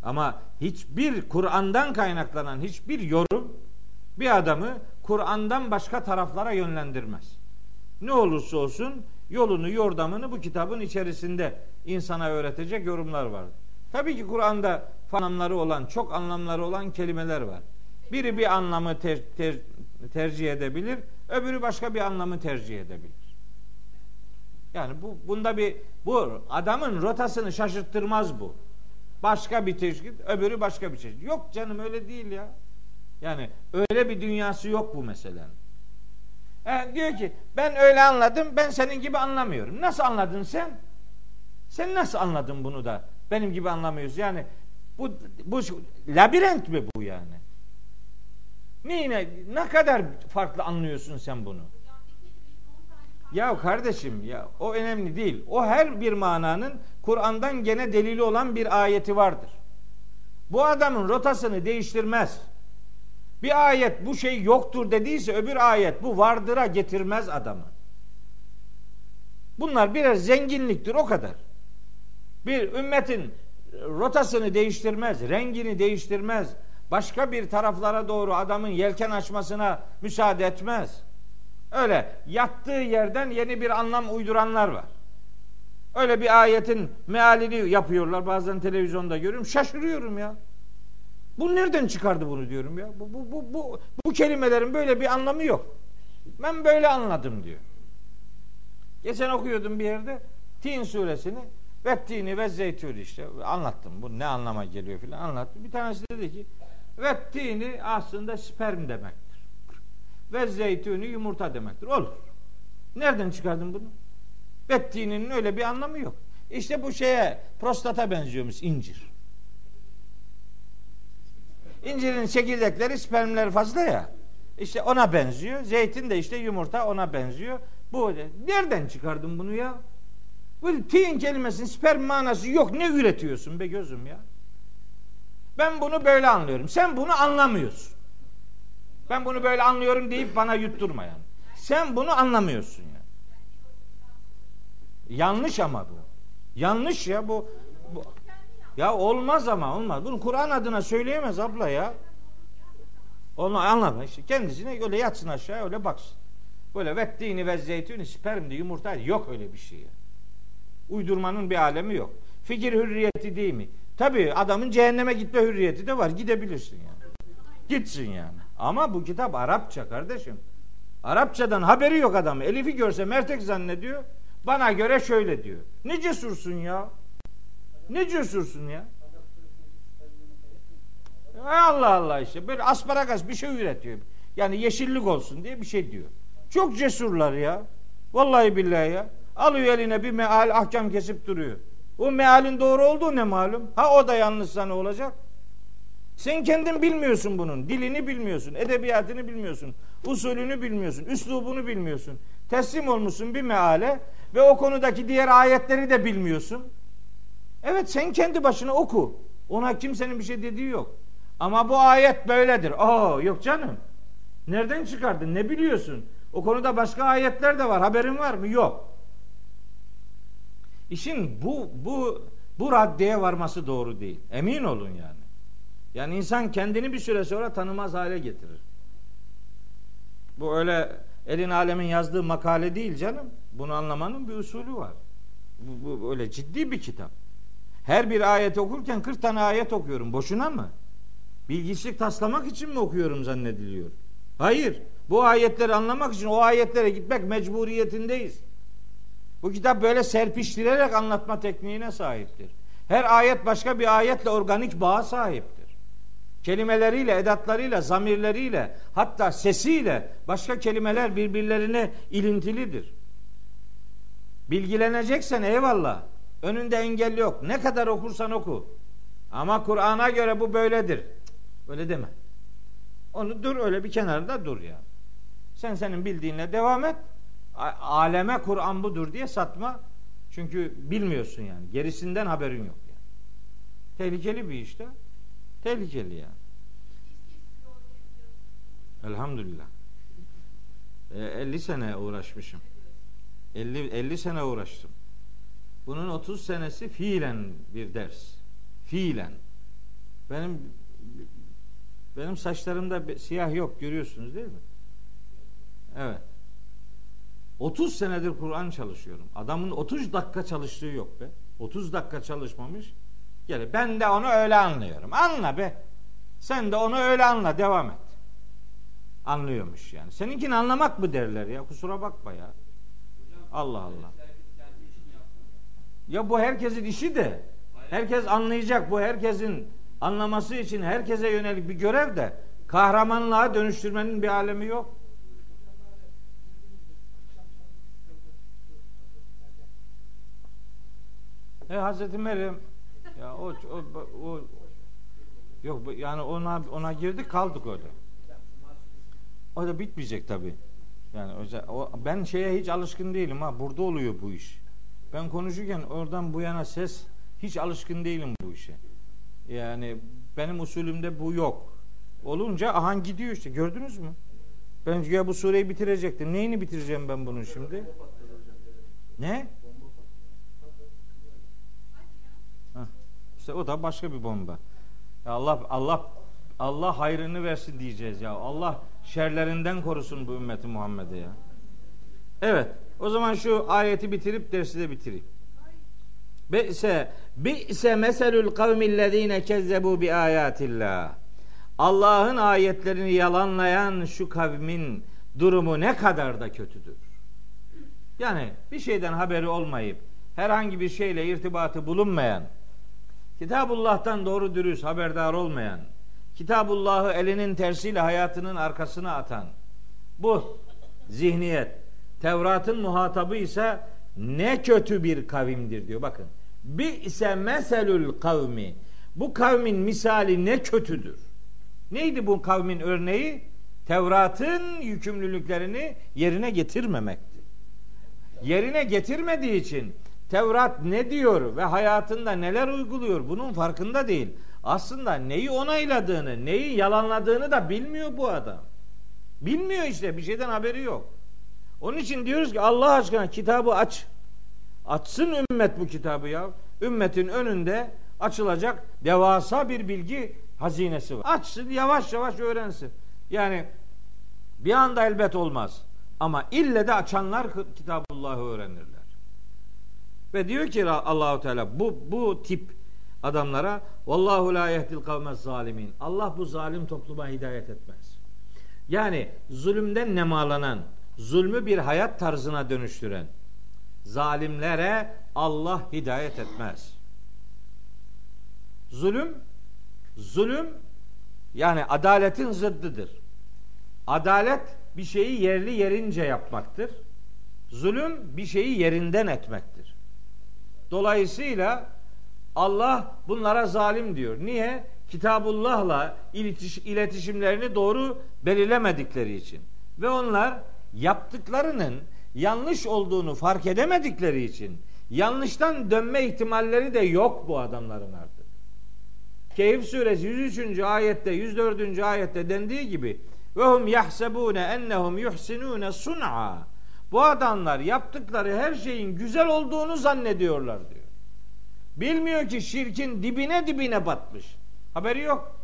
S1: Ama hiçbir Kur'an'dan kaynaklanan hiçbir yorum bir adamı Kur'an'dan başka taraflara yönlendirmez. Ne olursa olsun yolunu, yordamını bu kitabın içerisinde insana öğretecek yorumlar var. Tabii ki Kur'an'da anlamları olan, çok anlamları olan kelimeler var. Biri bir anlamı ter, ter, tercih edebilir, öbürü başka bir anlamı tercih edebilir. Yani bu bunda bir bu adamın rotasını şaşırttırmaz bu. Başka bir teşkil, öbürü başka bir çeşit. Yok canım öyle değil ya. Yani öyle bir dünyası yok bu meselenin. E, diyor ki ben öyle anladım ben senin gibi anlamıyorum. Nasıl anladın sen? Sen nasıl anladın bunu da benim gibi anlamıyorsun? Yani bu, bu labirent mi bu yani? Neyine, ne kadar farklı anlıyorsun sen bunu? Ya kardeşim ya o önemli değil. O her bir mananın Kur'an'dan gene delili olan bir ayeti vardır. Bu adamın rotasını değiştirmez. Bir ayet bu şey yoktur dediyse öbür ayet bu vardıra getirmez adamı. Bunlar birer zenginliktir o kadar. Bir ümmetin rotasını değiştirmez, rengini değiştirmez, başka bir taraflara doğru adamın yelken açmasına müsaade etmez. Öyle yattığı yerden yeni bir anlam uyduranlar var. Öyle bir ayetin mealini yapıyorlar. Bazen televizyonda görüyorum. Şaşırıyorum ya. Bu nereden çıkardı bunu diyorum ya. Bu, bu, bu, bu, bu kelimelerin böyle bir anlamı yok. Ben böyle anladım diyor. Geçen okuyordum bir yerde Tin suresini ve ve zeytuni işte anlattım. Bu ne anlama geliyor filan anlattım. Bir tanesi dedi ki ve aslında sperm demektir. Ve zeytuni yumurta demektir. Olur. Nereden çıkardın bunu? Bettiğinin öyle bir anlamı yok. İşte bu şeye prostata benziyormuş incir. İncirin çekirdekleri spermleri fazla ya. İşte ona benziyor. Zeytin de işte yumurta ona benziyor. Bu nereden çıkardın bunu ya? Bu tin kelimesinin sperm manası yok. Ne üretiyorsun be gözüm ya? Ben bunu böyle anlıyorum. Sen bunu anlamıyorsun. Ben bunu böyle anlıyorum deyip bana yutturma yani. Sen bunu anlamıyorsun ya. Yanlış ama bu. Yanlış ya bu. bu. Ya olmaz ama olmaz. Bunu Kur'an adına söyleyemez abla ya. Onu anlama işte. Kendisine öyle yatsın aşağı öyle baksın. Böyle vettini ve zeytini spermdi yumurta yok öyle bir şey. Uydurmanın bir alemi yok. Fikir hürriyeti değil mi? Tabi adamın cehenneme gitme hürriyeti de var. Gidebilirsin yani. Gitsin yani. Ama bu kitap Arapça kardeşim. Arapçadan haberi yok adam. Elif'i görse mertek zannediyor. Bana göre şöyle diyor. Ne cesursun ya? Ne cesursun ya? Allah Allah işte böyle asparagas bir şey üretiyor. Yani yeşillik olsun diye bir şey diyor. Çok cesurlar ya. Vallahi billahi ya. Alıyor eline bir meal ahkam kesip duruyor. O mealin doğru olduğu ne malum? Ha o da yanlışsa ne olacak? Sen kendin bilmiyorsun bunun. Dilini bilmiyorsun. Edebiyatını bilmiyorsun. Usulünü bilmiyorsun. Üslubunu bilmiyorsun. Teslim olmuşsun bir meale ve o konudaki diğer ayetleri de bilmiyorsun. Evet sen kendi başına oku. Ona kimsenin bir şey dediği yok. Ama bu ayet böyledir. Oo yok canım. Nereden çıkardın? Ne biliyorsun? O konuda başka ayetler de var. Haberin var mı? Yok. İşin bu bu bu raddeye varması doğru değil. Emin olun yani. Yani insan kendini bir süre sonra tanımaz hale getirir. Bu öyle elin alemin yazdığı makale değil canım. Bunu anlamanın bir usulü var. Bu, bu öyle ciddi bir kitap. Her bir ayet okurken 40 tane ayet okuyorum. Boşuna mı? Bilgiçlik taslamak için mi okuyorum zannediliyor? Hayır. Bu ayetleri anlamak için o ayetlere gitmek mecburiyetindeyiz. Bu kitap böyle serpiştirerek anlatma tekniğine sahiptir. Her ayet başka bir ayetle organik bağa sahiptir. Kelimeleriyle, edatlarıyla, zamirleriyle, hatta sesiyle başka kelimeler birbirlerine ilintilidir. Bilgileneceksen eyvallah. Önünde engel yok. Ne kadar okursan oku. Ama Kur'an'a göre bu böyledir. Öyle deme. Onu dur öyle bir kenarda dur ya. Sen senin bildiğinle devam et. Aleme Kur'an budur diye satma. Çünkü bilmiyorsun yani. Gerisinden haberin yok yani. Tehlikeli bir işte. Tehlikeli yani. Elhamdülillah. E, 50 sene uğraşmışım. 50 50 sene uğraştım. Bunun 30 senesi fiilen bir ders. Fiilen. Benim benim saçlarımda siyah yok görüyorsunuz değil mi? Evet. 30 senedir Kur'an çalışıyorum. Adamın 30 dakika çalıştığı yok be. 30 dakika çalışmamış. Gel ben de onu öyle anlıyorum. Anla be. Sen de onu öyle anla devam et. Anlıyormuş yani. Seninkini anlamak mı derler ya? Kusura bakma ya. Allah Allah. Ya bu herkesin işi de. Herkes anlayacak. Bu herkesin anlaması için herkese yönelik bir görev de kahramanlığa dönüştürmenin bir alemi yok. E Hazreti Meryem o, o, o yok yani ona ona girdik kaldık öyle. O da bitmeyecek tabi. Yani o, ben şeye hiç alışkın değilim ha. Burada oluyor bu iş. Ben konuşurken oradan bu yana ses hiç alışkın değilim bu işe. Yani benim usulümde bu yok. Olunca ahan gidiyor işte. Gördünüz mü? Ben ya bu sureyi bitirecektim. Neyini bitireceğim ben bunun şimdi? Ne? İşte o da başka bir bomba. Allah Allah Allah hayrını versin diyeceğiz ya. Allah şerlerinden korusun bu ümmeti Muhammed'e ya. Evet. O zaman şu ayeti bitirip dersi de bitireyim. Bi'se bi'se meselul kavmillezine kezzebu bi ayatillah. Allah'ın ayetlerini yalanlayan şu kavmin durumu ne kadar da kötüdür. Yani bir şeyden haberi olmayıp herhangi bir şeyle irtibatı bulunmayan, Kitabullah'tan doğru dürüst haberdar olmayan, Kitabullah'ı elinin tersiyle hayatının arkasına atan bu zihniyet Tevrat'ın muhatabı ise ne kötü bir kavimdir diyor. Bakın. Bi ise meselül kavmi. Bu kavmin misali ne kötüdür. Neydi bu kavmin örneği? Tevrat'ın yükümlülüklerini yerine getirmemekti. Yerine getirmediği için Tevrat ne diyor ve hayatında neler uyguluyor bunun farkında değil. Aslında neyi onayladığını, neyi yalanladığını da bilmiyor bu adam. Bilmiyor işte bir şeyden haberi yok. Onun için diyoruz ki Allah aşkına kitabı aç. Açsın ümmet bu kitabı ya. Ümmetin önünde açılacak devasa bir bilgi hazinesi var. Açsın yavaş yavaş öğrensin. Yani bir anda elbet olmaz. Ama ille de açanlar Kitabullah'ı öğrenirler. Ve diyor ki Allahu Teala bu bu tip adamlara vallahu la yehdil kavmez zalimin. Allah bu zalim topluma hidayet etmez. Yani zulümden nemalanan, zulmü bir hayat tarzına dönüştüren zalimlere Allah hidayet etmez. Zulüm zulüm yani adaletin zıddıdır. Adalet bir şeyi yerli yerince yapmaktır. Zulüm bir şeyi yerinden etmektir. Dolayısıyla Allah bunlara zalim diyor. Niye? Kitabullah'la iletişimlerini doğru belirlemedikleri için. Ve onlar yaptıklarının yanlış olduğunu fark edemedikleri için yanlıştan dönme ihtimalleri de yok bu adamların artık. Keyif suresi 103. ayette 104. ayette dendiği gibi ve hum yahsebune ennehum yuhsinune sun'a. Bu adamlar yaptıkları her şeyin güzel olduğunu zannediyorlar diyor. Bilmiyor ki şirkin dibine dibine batmış. Haberi yok.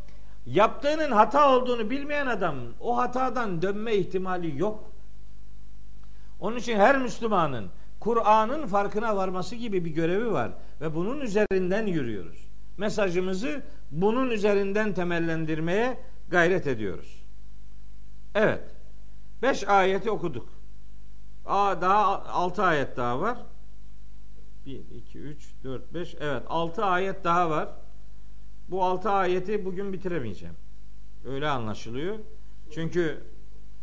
S1: Yaptığının hata olduğunu bilmeyen adam o hatadan dönme ihtimali yok. Onun için her Müslümanın Kur'an'ın farkına varması gibi bir görevi var ve bunun üzerinden yürüyoruz. Mesajımızı bunun üzerinden temellendirmeye gayret ediyoruz. Evet. Beş ayeti okuduk. Aa, daha altı ayet daha var. Bir, iki, üç, dört, beş. Evet altı ayet daha var. Bu altı ayeti bugün bitiremeyeceğim. Öyle anlaşılıyor. Çünkü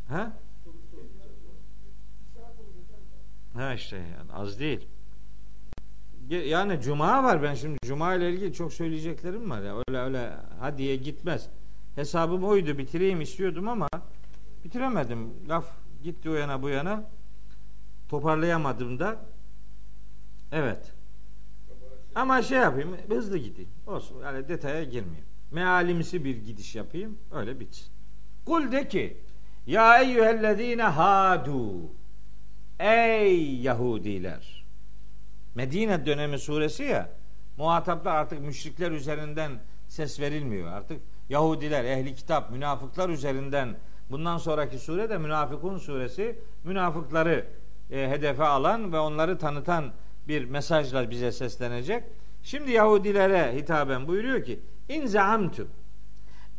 S1: he? Ha işte yani az değil. Yani cuma var ben şimdi cuma ile ilgili çok söyleyeceklerim var ya. Öyle öyle hadiye gitmez. Hesabım oydu bitireyim istiyordum ama bitiremedim. Laf gitti o yana bu yana. Toparlayamadım da. Evet. Ama şey yapayım hızlı gideyim. Olsun yani detaya girmeyeyim. Mealimsi bir gidiş yapayım. Öyle bitsin. Kul de ki Ya eyyühellezine hadu Ey Yahudiler Medine dönemi suresi ya muhataplar artık müşrikler üzerinden ses verilmiyor. Artık Yahudiler, ehli kitap, münafıklar üzerinden bundan sonraki sure de Münafıkun suresi münafıkları e, hedefe alan ve onları tanıtan bir mesajla bize seslenecek. Şimdi Yahudilere hitaben buyuruyor ki in zaamtum.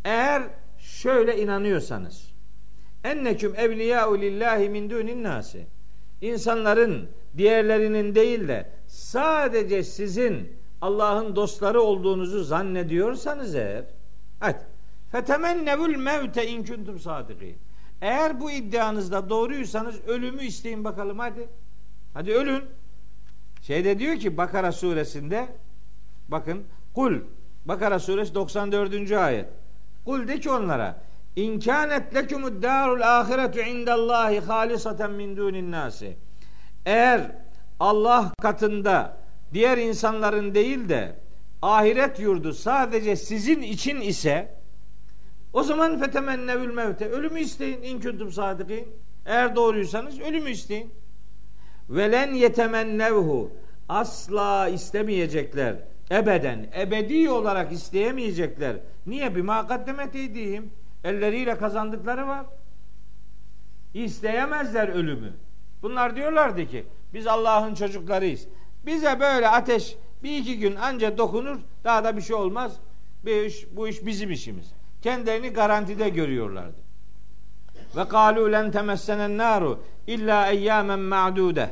S1: Eğer şöyle inanıyorsanız enneküm evliyâ'u lillahi min dunin nasi. İnsanların diğerlerinin değil de sadece sizin Allah'ın dostları olduğunuzu zannediyorsanız eğer evet fetemennevül mevte in kuntum sadikin eğer bu iddianızda doğruysanız ölümü isteyin bakalım hadi hadi ölün şeyde diyor ki Bakara suresinde bakın kul Bakara suresi 94. ayet kul de ki onlara İnkânet lekumud dârul âhiretu indallâhi hâlisaten min dûnin nâsi. Eğer Allah katında diğer insanların değil de ahiret yurdu sadece sizin için ise o zaman fetemennevül mevte ölümü isteyin in kuntum sadikin. Eğer doğruysanız ölümü isteyin. Velen yetemennevhu asla istemeyecekler. Ebeden, ebedi olarak isteyemeyecekler. Niye? Bir makaddemet edeyim. Elleriyle kazandıkları var. İsteyemezler ölümü. Bunlar diyorlardı ki biz Allah'ın çocuklarıyız. Bize böyle ateş bir iki gün anca dokunur daha da bir şey olmaz. Bu iş, bu iş bizim işimiz. Kendilerini garantide görüyorlardı. Ve kalu len temessenen naru illa eyyamen ma'dude.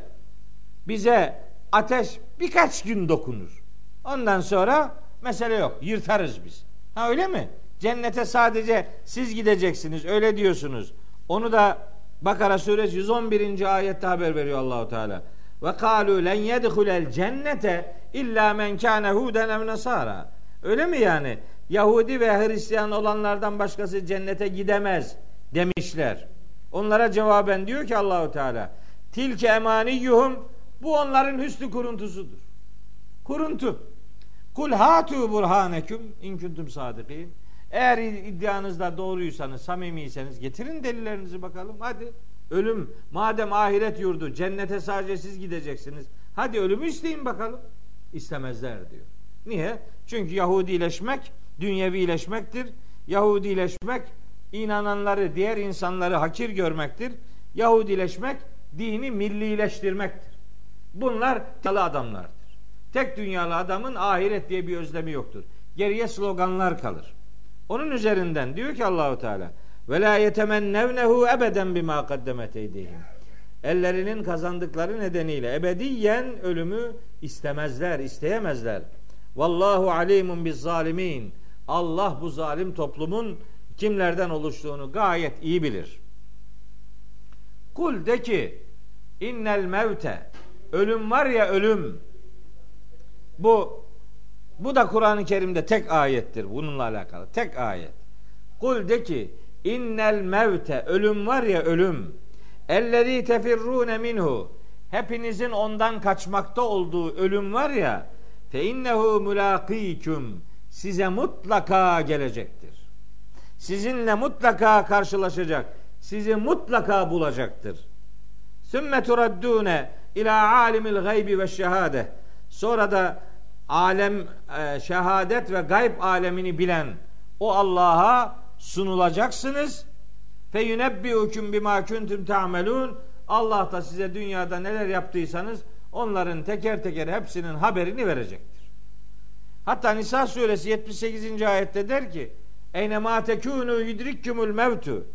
S1: Bize ateş birkaç gün dokunur. Ondan sonra mesele yok. Yırtarız biz. Ha öyle mi? Cennete sadece siz gideceksiniz. Öyle diyorsunuz. Onu da Bakara suresi 111. ayette haber veriyor Allahu Teala. Ve kalu len yedhulel cennete illa men kana huden ev nasara. Öyle mi yani? Yahudi ve Hristiyan olanlardan başkası cennete gidemez demişler. Onlara cevaben diyor ki Allahu Teala tilke emaniyuhum bu onların hüsnü kuruntusudur. Kuruntu. Kul hatu burhaneküm in kuntum sadikin. Eğer iddianızda doğruysanız, samimiyseniz getirin delillerinizi bakalım. Hadi ölüm madem ahiret yurdu cennete sadece siz gideceksiniz. Hadi ölümü isteyin bakalım. İstemezler diyor. Niye? Çünkü Yahudileşmek dünyevileşmektir. Yahudileşmek inananları, diğer insanları hakir görmektir. Yahudileşmek dini millileştirmektir. Bunlar dünyalı adamlardır. Tek dünyalı adamın ahiret diye bir özlemi yoktur. Geriye sloganlar kalır. Onun üzerinden diyor ki Allahu Teala ve la yetemennevnehu ebeden bima kaddemet eydihim. Ellerinin kazandıkları nedeniyle ebediyen ölümü istemezler, isteyemezler. Vallahu alimun biz zalimin. Allah bu zalim toplumun kimlerden oluştuğunu gayet iyi bilir. Kul de ki innel mevte ölüm var ya ölüm bu bu da Kur'an-ı Kerim'de tek ayettir bununla alakalı. Tek ayet. Kul de ki innel mevte ölüm var ya ölüm ellezî tefirrûne minhu hepinizin ondan kaçmakta olduğu ölüm var ya fe innehu mulaqîküm size mutlaka gelecektir. Sizinle mutlaka karşılaşacak. Sizi mutlaka bulacaktır. Sümme turaddûne ila alimil gaybi ve şehade. Sonra da alem e, şehadet ve gayb alemini bilen o Allah'a sunulacaksınız. Fe yunebbiukum bima kuntum ta'melun. Allah da size dünyada neler yaptıysanız onların teker teker hepsinin haberini verecektir. Hatta Nisa suresi 78. ayette der ki: "Eyne ma tekunu yudrikkumul mevtu."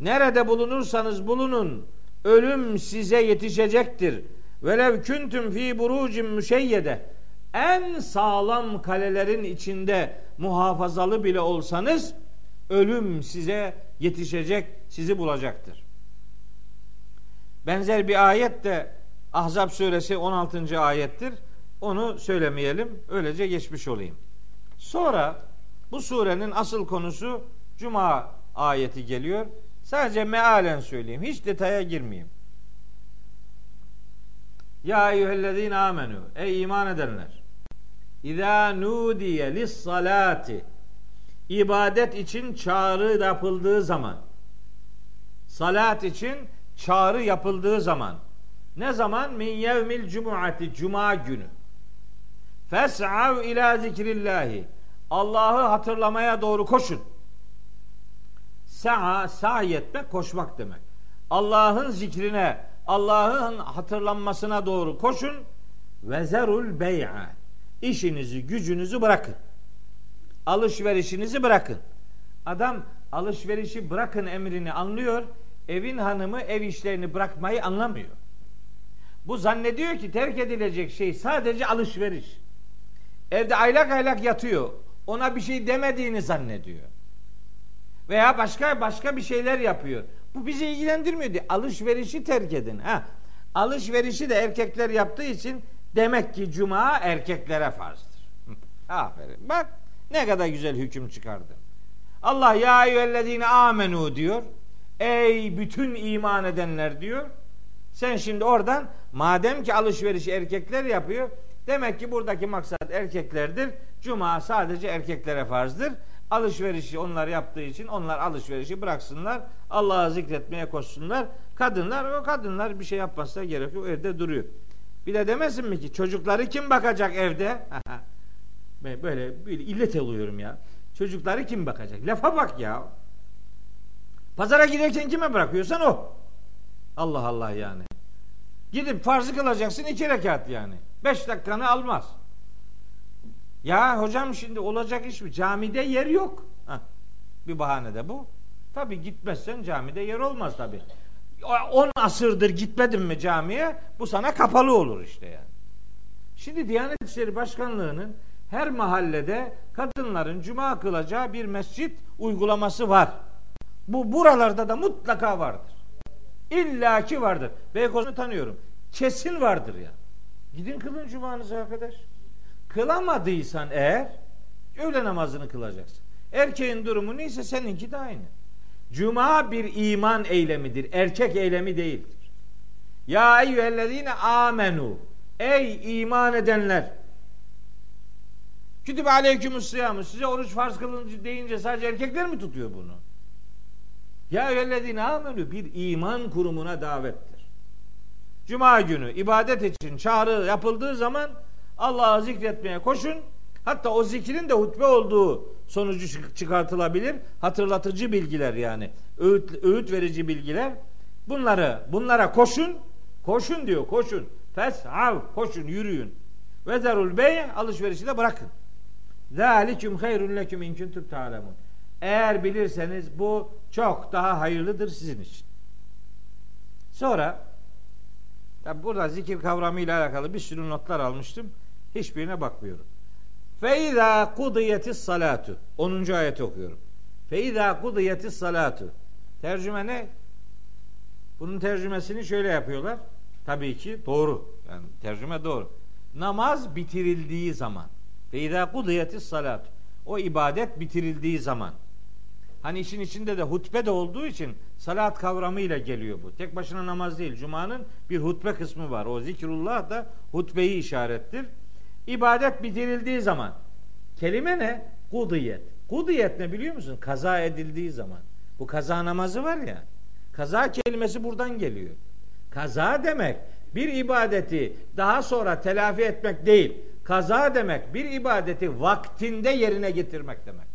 S1: Nerede bulunursanız bulunun ölüm size yetişecektir. Velev kuntum fi burucin müşeyyede en sağlam kalelerin içinde muhafazalı bile olsanız ölüm size yetişecek, sizi bulacaktır. Benzer bir ayet de Ahzab suresi 16. ayettir. Onu söylemeyelim. Öylece geçmiş olayım. Sonra bu surenin asıl konusu Cuma ayeti geliyor. Sadece mealen söyleyeyim. Hiç detaya girmeyeyim. Ya eyyühellezine amenu. Ey iman edenler. İza nudiye lis salati. İbadet için çağrı yapıldığı zaman. Salat için çağrı yapıldığı zaman. Ne zaman? Min yevmil cumuati. Cuma günü. Fes'av ila zikrillahi. Allah'ı hatırlamaya doğru koşun. Sa'a, sa'i etmek, koşmak demek. Allah'ın zikrine, Allah'ın hatırlanmasına doğru koşun. Ve zerul bey'a. İşinizi, gücünüzü bırakın. Alışverişinizi bırakın. Adam alışverişi bırakın emrini anlıyor. Evin hanımı ev işlerini bırakmayı anlamıyor. Bu zannediyor ki terk edilecek şey sadece alışveriş. Evde aylak aylak yatıyor. Ona bir şey demediğini zannediyor. Veya başka başka bir şeyler yapıyor. Bu bizi ilgilendirmiyor diye. Alışverişi terk edin. Ha. Alışverişi de erkekler yaptığı için demek ki cuma erkeklere farzdır. Aferin. Bak ne kadar güzel hüküm çıkardı. Allah ya eyyühellezine amenu diyor. Ey bütün iman edenler diyor. Sen şimdi oradan madem ki alışverişi erkekler yapıyor demek ki buradaki maksat erkeklerdir. Cuma sadece erkeklere farzdır. Alışverişi onlar yaptığı için onlar alışverişi bıraksınlar. Allah'ı zikretmeye koşsunlar. Kadınlar o kadınlar bir şey yapmazsa gerek yok evde duruyor. Bir de demesin mi ki çocukları kim bakacak evde? böyle, böyle illet oluyorum ya. Çocukları kim bakacak? Lafa bak ya. Pazara giderken kime bırakıyorsan o. Allah Allah yani. Gidip farzı kılacaksın iki rekat yani. Beş dakikanı almaz. Ya hocam şimdi olacak iş mi? Camide yer yok. Heh. Bir bahane de bu. Tabi gitmezsen camide yer olmaz tabi. 10 asırdır gitmedin mi camiye bu sana kapalı olur işte yani. Şimdi Diyanet İşleri Başkanlığı'nın her mahallede kadınların cuma kılacağı bir mescit uygulaması var. Bu buralarda da mutlaka vardır. İlla ki vardır. Beykoz'u tanıyorum. Kesin vardır ya. Gidin kılın cumanızı arkadaş. Kılamadıysan eğer öğle namazını kılacaksın. Erkeğin durumu neyse seninki de aynı. Cuma bir iman eylemidir. Erkek eylemi değildir. Ya eyyühellezine amenu. Ey iman edenler. Kütübe aleykümüs sıyamı. Size oruç farz kılınca deyince sadece erkekler mi tutuyor bunu? Ya eyyühellezine amenu bir iman kurumuna davettir. Cuma günü ibadet için çağrı yapıldığı zaman Allah'ı zikretmeye koşun. Hatta o zikrin de hutbe olduğu sonucu çıkartılabilir. Hatırlatıcı bilgiler yani. Öğüt, öğüt verici bilgiler. Bunları bunlara koşun. Koşun diyor koşun. Fes'av koşun yürüyün. Ve zerul bey alışverişi de bırakın. Zalikum hayrun leküm in kuntum ta'lemun. Eğer bilirseniz bu çok daha hayırlıdır sizin için. Sonra ya burada zikir kavramı ile alakalı bir sürü notlar almıştım. Hiçbirine bakmıyorum. Feiza kudiyetis salatu. 10. ayet okuyorum. Feiza kudiyetis salatu. Tercüme ne? Bunun tercümesini şöyle yapıyorlar. Tabii ki doğru. Yani tercüme doğru. Namaz bitirildiği zaman. Feiza kudiyetis salatu. O ibadet bitirildiği zaman. Hani işin içinde de hutbe de olduğu için salat kavramıyla geliyor bu. Tek başına namaz değil. Cuma'nın bir hutbe kısmı var. O zikrullah da hutbeyi işarettir. İbadet bitirildiği zaman. Kelime ne? Kudiyet. Kudiyet ne biliyor musun? Kaza edildiği zaman. Bu kaza namazı var ya. Kaza kelimesi buradan geliyor. Kaza demek bir ibadeti daha sonra telafi etmek değil. Kaza demek bir ibadeti vaktinde yerine getirmek demek.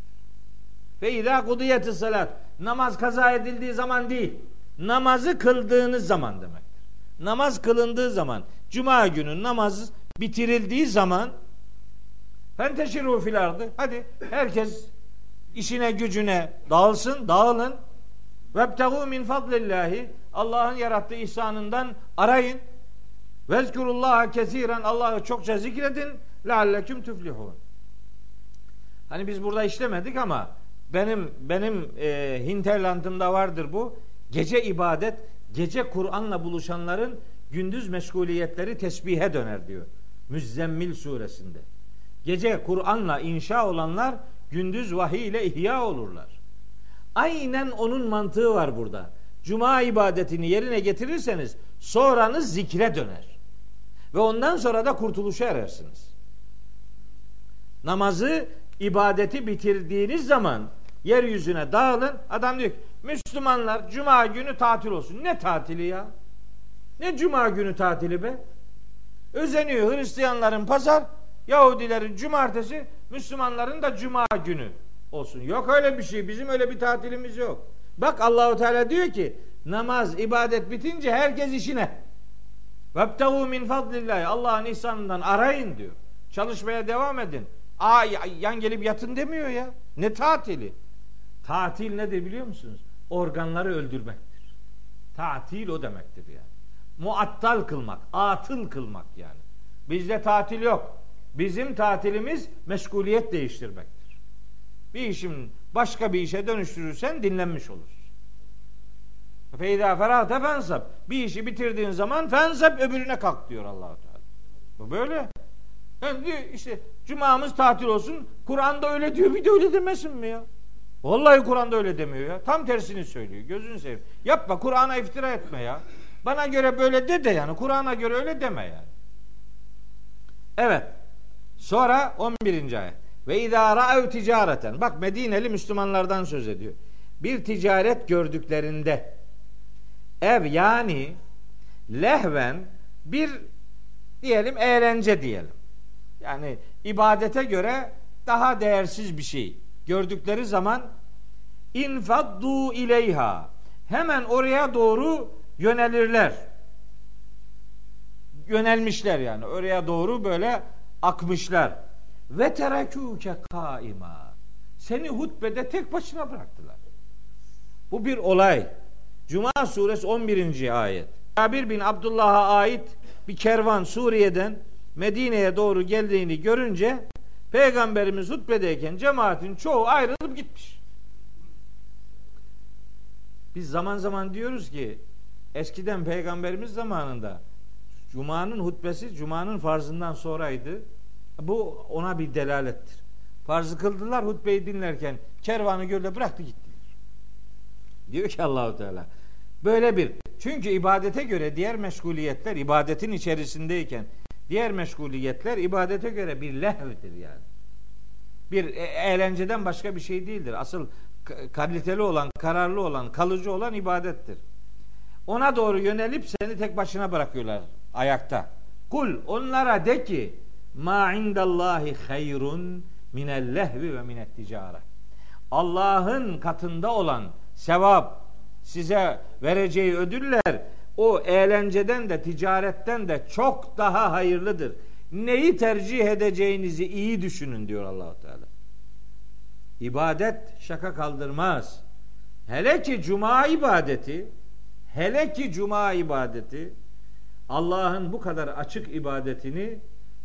S1: Ve idâ kudiyeti salat. Namaz kaza edildiği zaman değil. Namazı kıldığınız zaman demektir. Namaz kılındığı zaman. Cuma günü namaz bitirildiği zaman fenteşiru fil ardı. Hadi herkes işine gücüne dağılsın, dağılın. Vebtegu min fadlillahi. Allah'ın yarattığı ihsanından arayın. Vezkurullaha kesiren. Allah'ı çokça zikredin. Lealleküm tüflihun. Hani biz burada işlemedik ama benim benim e, hinterlandımda vardır bu. Gece ibadet, gece Kur'an'la buluşanların gündüz meşguliyetleri tesbihe döner diyor. Müzzemmil suresinde. Gece Kur'an'la inşa olanlar gündüz vahiy ile ihya olurlar. Aynen onun mantığı var burada. Cuma ibadetini yerine getirirseniz sonranız zikre döner. Ve ondan sonra da kurtuluşa erersiniz. Namazı, ibadeti bitirdiğiniz zaman yeryüzüne dağılın. Adam diyor ki Müslümanlar cuma günü tatil olsun. Ne tatili ya? Ne cuma günü tatili be? Özeniyor Hristiyanların pazar, Yahudilerin cumartesi, Müslümanların da cuma günü olsun. Yok öyle bir şey. Bizim öyle bir tatilimiz yok. Bak Allahu Teala diyor ki namaz, ibadet bitince herkes işine. Vebtehu min fadlillahi. Allah'ın ihsanından arayın diyor. Çalışmaya devam edin. Aa yan gelip yatın demiyor ya. Ne tatili? Tatil nedir biliyor musunuz? Organları öldürmektir. Tatil o demektir yani. Muattal kılmak, atıl kılmak yani. Bizde tatil yok. Bizim tatilimiz meşguliyet değiştirmektir. Bir işin başka bir işe dönüştürürsen dinlenmiş olursun. Feyda ferate fensab. Bir işi bitirdiğin zaman fensab öbürüne kalk diyor Allahu Teala. Bu böyle. Yani diyor işte cumamız tatil olsun. Kur'an'da öyle diyor bir de öyle demesin mi ya? Vallahi Kur'an'da öyle demiyor ya. Tam tersini söylüyor. Gözünü seveyim. Yapma Kur'an'a iftira etme ya. Bana göre böyle de de yani. Kur'an'a göre öyle deme yani. Evet. Sonra 11. ayet. Ve izâ ra'ev ticareten. Bak Medineli Müslümanlardan söz ediyor. Bir ticaret gördüklerinde ev yani lehven bir diyelim eğlence diyelim. Yani ibadete göre daha değersiz bir şey gördükleri zaman infaddu ileyha hemen oraya doğru yönelirler. Yönelmişler yani oraya doğru böyle akmışlar. Ve terekûke kaima. Seni hutbede tek başına bıraktılar. Bu bir olay. Cuma suresi 11. ayet. Cabir bin Abdullah'a ait bir kervan Suriye'den Medine'ye doğru geldiğini görünce Peygamberimiz hutbedeyken cemaatin çoğu ayrılıp gitmiş. Biz zaman zaman diyoruz ki eskiden peygamberimiz zamanında Cuma'nın hutbesi Cuma'nın farzından sonraydı. Bu ona bir delalettir. Farzı kıldılar hutbeyi dinlerken kervanı gölde bıraktı gittiler. Diyor ki Allahu Teala böyle bir çünkü ibadete göre diğer meşguliyetler ibadetin içerisindeyken diğer meşguliyetler ibadete göre bir lehvdir yani. Bir e, eğlenceden başka bir şey değildir. Asıl kaliteli olan, kararlı olan, kalıcı olan ibadettir. Ona doğru yönelip seni tek başına bırakıyorlar ayakta. Kul onlara de ki ma indallahi hayrun minel lehvi ve minet ticaret. Allah'ın katında olan sevap size vereceği ödüller o eğlenceden de ticaretten de çok daha hayırlıdır. Neyi tercih edeceğinizi iyi düşünün diyor Allahu Teala. İbadet şaka kaldırmaz. Hele ki cuma ibadeti, hele ki cuma ibadeti Allah'ın bu kadar açık ibadetini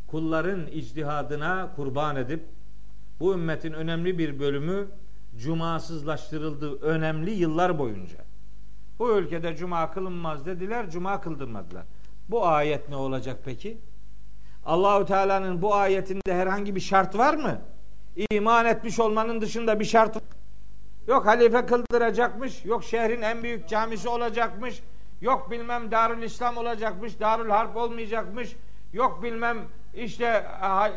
S1: kulların icdihadına kurban edip bu ümmetin önemli bir bölümü cumasızlaştırıldı önemli yıllar boyunca. Bu ülkede cuma kılınmaz dediler, cuma kıldırmadılar. Bu ayet ne olacak peki? Allahu Teala'nın bu ayetinde herhangi bir şart var mı? İman etmiş olmanın dışında bir şart Yok halife kıldıracakmış, yok şehrin en büyük camisi olacakmış, yok bilmem Darül İslam olacakmış, Darül Harp olmayacakmış, yok bilmem işte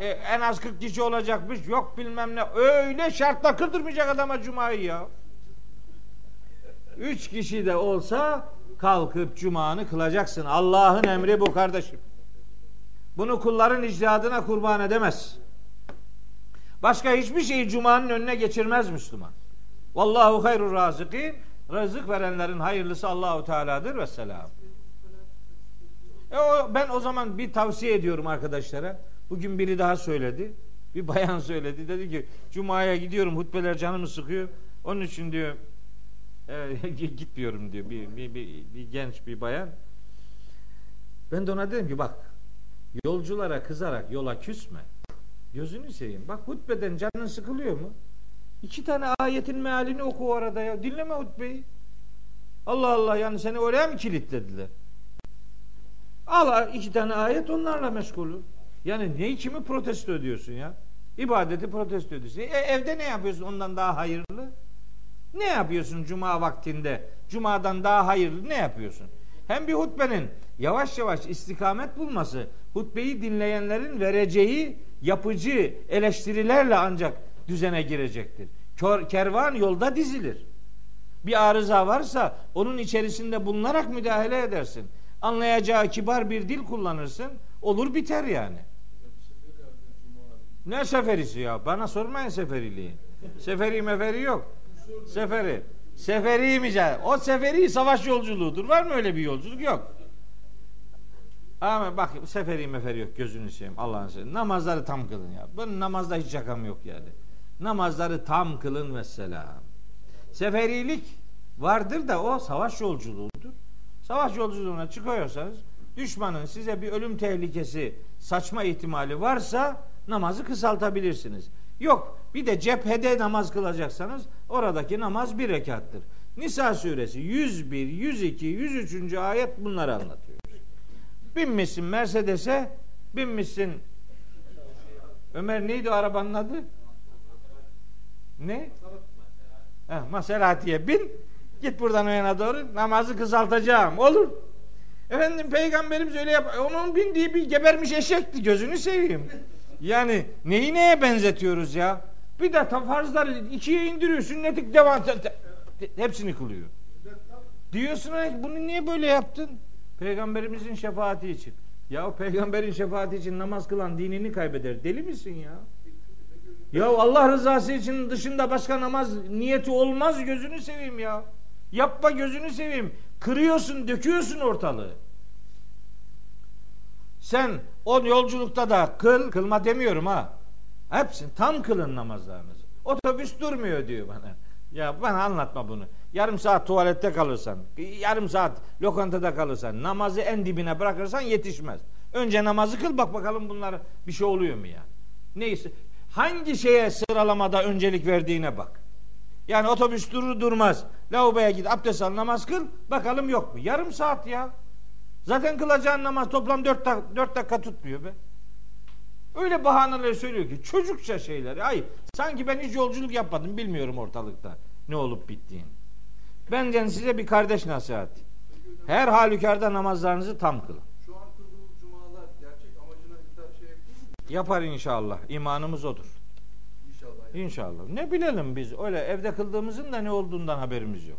S1: e, en az 40 kişi olacakmış, yok bilmem ne. Öyle şartla kıldırmayacak adama cumayı ya. Üç kişi de olsa kalkıp cumanı kılacaksın. Allah'ın emri bu kardeşim. Bunu kulların icdadına kurban edemez. Başka hiçbir şeyi cumanın önüne geçirmez Müslüman. Vallahu hayrur razıkin. Rızık verenlerin hayırlısı Allahu Teala'dır ve selam. E o, ben o zaman bir tavsiye ediyorum arkadaşlara. Bugün biri daha söyledi. Bir bayan söyledi. Dedi ki Cuma'ya gidiyorum hutbeler canımı sıkıyor. Onun için diyor gitmiyorum diyor bir, bir, bir, bir genç bir bayan. Ben de ona dedim ki bak yolculara kızarak yola küsme. Gözünü seveyim. Bak hutbeden canın sıkılıyor mu? İki tane ayetin mealini oku orada ya. Dinleme hutbeyi. Allah Allah yani seni oraya mı kilitlediler? Al iki tane ayet onlarla meşgul Yani neyi kimi protesto ediyorsun ya? İbadeti protesto ediyorsun. E, evde ne yapıyorsun ondan daha hayırlı? Ne yapıyorsun cuma vaktinde? Cumadan daha hayırlı ne yapıyorsun? Hem bir hutbenin yavaş yavaş istikamet bulması, hutbeyi dinleyenlerin vereceği yapıcı eleştirilerle ancak düzene girecektir. Kervan yolda dizilir. Bir arıza varsa onun içerisinde bulunarak müdahale edersin. Anlayacağı kibar bir dil kullanırsın. Olur biter yani. Ne seferisi ya? Bana sormayın seferiliği. Seferi meferi yok. Seferi. Seferi mi? O seferi savaş yolculuğudur. Var mı öyle bir yolculuk? Yok. Ama bak seferi meferi yok gözünü seveyim Allah'ın seveyim. Namazları tam kılın ya. Ben namazda hiç şakam yok yani. Namazları tam kılın mesela. Seferilik vardır da o savaş yolculuğudur. Savaş yolculuğuna çıkıyorsanız düşmanın size bir ölüm tehlikesi saçma ihtimali varsa namazı kısaltabilirsiniz. Yok bir de cephede namaz kılacaksanız oradaki namaz bir rekattır. Nisa suresi 101, 102, 103. ayet bunları anlatıyor. Binmişsin Mercedes'e, binmişsin Ömer neydi o arabanın adı? Ne? Heh, Maserati'ye bin. Git buradan o yana doğru namazı kısaltacağım. Olur. Efendim peygamberimiz öyle yap. Onun bindiği bir gebermiş eşekti. Gözünü seveyim. Yani neyi neye benzetiyoruz ya? Bir de farzları ikiye indiriyor. Sünnetik devam. Hepsini kılıyor. Diyorsun bunu niye böyle yaptın? Peygamberimizin şefaati için. Ya peygamberin şefaati için namaz kılan dinini kaybeder. Deli misin ya? Ya Allah rızası için dışında başka namaz niyeti olmaz gözünü seveyim ya. Yapma gözünü seveyim. Kırıyorsun, döküyorsun ortalığı. Sen o yolculukta da kıl, kılma demiyorum ha. Hepsini tam kılın namazlarınızı. Otobüs durmuyor diyor bana. Ya bana anlatma bunu. Yarım saat tuvalette kalırsan, yarım saat lokantada kalırsan, namazı en dibine bırakırsan yetişmez. Önce namazı kıl bak bakalım bunlar bir şey oluyor mu ya? Neyse hangi şeye sıralamada öncelik verdiğine bak. Yani otobüs durur durmaz. Lavaboya git abdest al namaz kıl bakalım yok mu? Yarım saat ya. Zaten kılacağın namaz toplam 4 dak 4 dakika tutmuyor be. Öyle bahaneler söylüyor ki çocukça şeyler. Ay sanki ben hiç yolculuk yapmadım bilmiyorum ortalıkta ne olup bittiğini. Bence size bir kardeş nasihati. Her halükarda namazlarınızı tam kılın.
S2: Şu an kıldığımız cumalar gerçek amacına hitap şey yapıyor?
S1: Yapar inşallah. İmanımız odur.
S2: İnşallah.
S1: İnşallah. Ne bilelim biz öyle evde kıldığımızın da ne olduğundan haberimiz yok.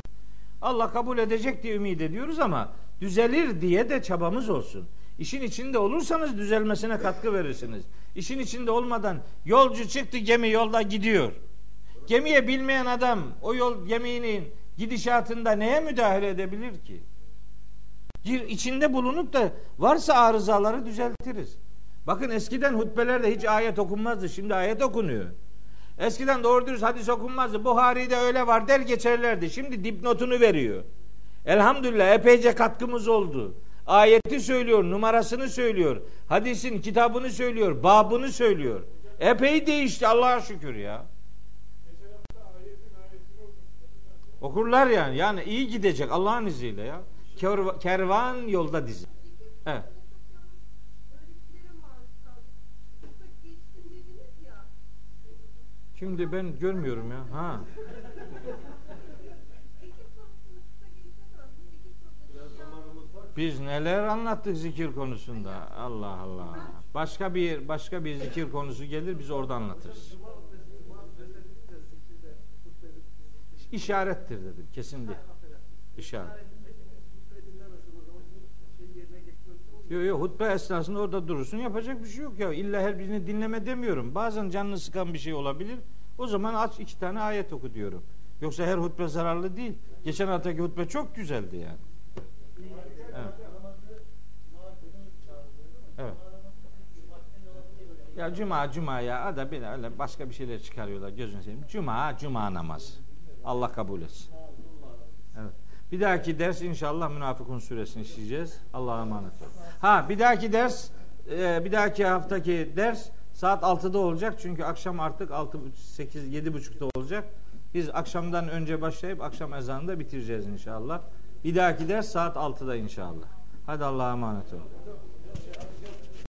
S1: Allah kabul edecek diye ümit ediyoruz ama düzelir diye de çabamız olsun. İşin içinde olursanız düzelmesine katkı verirsiniz. İşin içinde olmadan yolcu çıktı gemi yolda gidiyor. Gemiye bilmeyen adam o yol geminin gidişatında neye müdahale edebilir ki? Gir içinde bulunup da varsa arızaları düzeltiriz. Bakın eskiden hutbelerde hiç ayet okunmazdı. Şimdi ayet okunuyor. Eskiden doğru dürüst hadis okunmazdı. Buhari'de öyle var der geçerlerdi. Şimdi dipnotunu veriyor. Elhamdülillah epeyce katkımız oldu. Ayeti söylüyor, numarasını söylüyor. Hadisin kitabını söylüyor, babını söylüyor. Epey değişti Allah'a şükür ya. Okurlar yani. Yani iyi gidecek Allah'ın izniyle ya. Kerva- Kervan yolda dizi. Evet.
S3: Ya.
S1: Şimdi ben görmüyorum ya. Ha.
S3: Zikir konusunu kısa geçsem ama zikir
S2: Biraz
S3: konusunu
S2: zamanımız var.
S1: Biz neler anlattık zikir konusunda. Allah Allah. Başka bir başka bir zikir konusu gelir biz orada anlatırız. İşarettir dedim. Kesin değil. İşaret. Yok yok hutbe esnasında orada durursun yapacak bir şey yok ya. İlla her birini dinleme demiyorum. Bazen canını sıkan bir şey olabilir. O zaman aç iki tane ayet oku diyorum. Yoksa her hutbe zararlı değil. Geçen haftaki hutbe çok güzeldi yani. Evet. Evet. Ya cuma cuma ya ada bir öyle başka bir şeyler çıkarıyorlar gözünü seveyim. Cuma cuma namazı. Allah kabul etsin. Evet. Bir dahaki ders inşallah Münafıkun suresini işleyeceğiz. Allah'a emanet olun. Ha bir dahaki ders e, bir dahaki haftaki ders saat 6'da olacak. Çünkü akşam artık 6 8 7.30'da olacak. Biz akşamdan önce başlayıp akşam ezanında bitireceğiz inşallah. Bir dahaki ders saat 6'da inşallah. Hadi Allah'a emanet olun.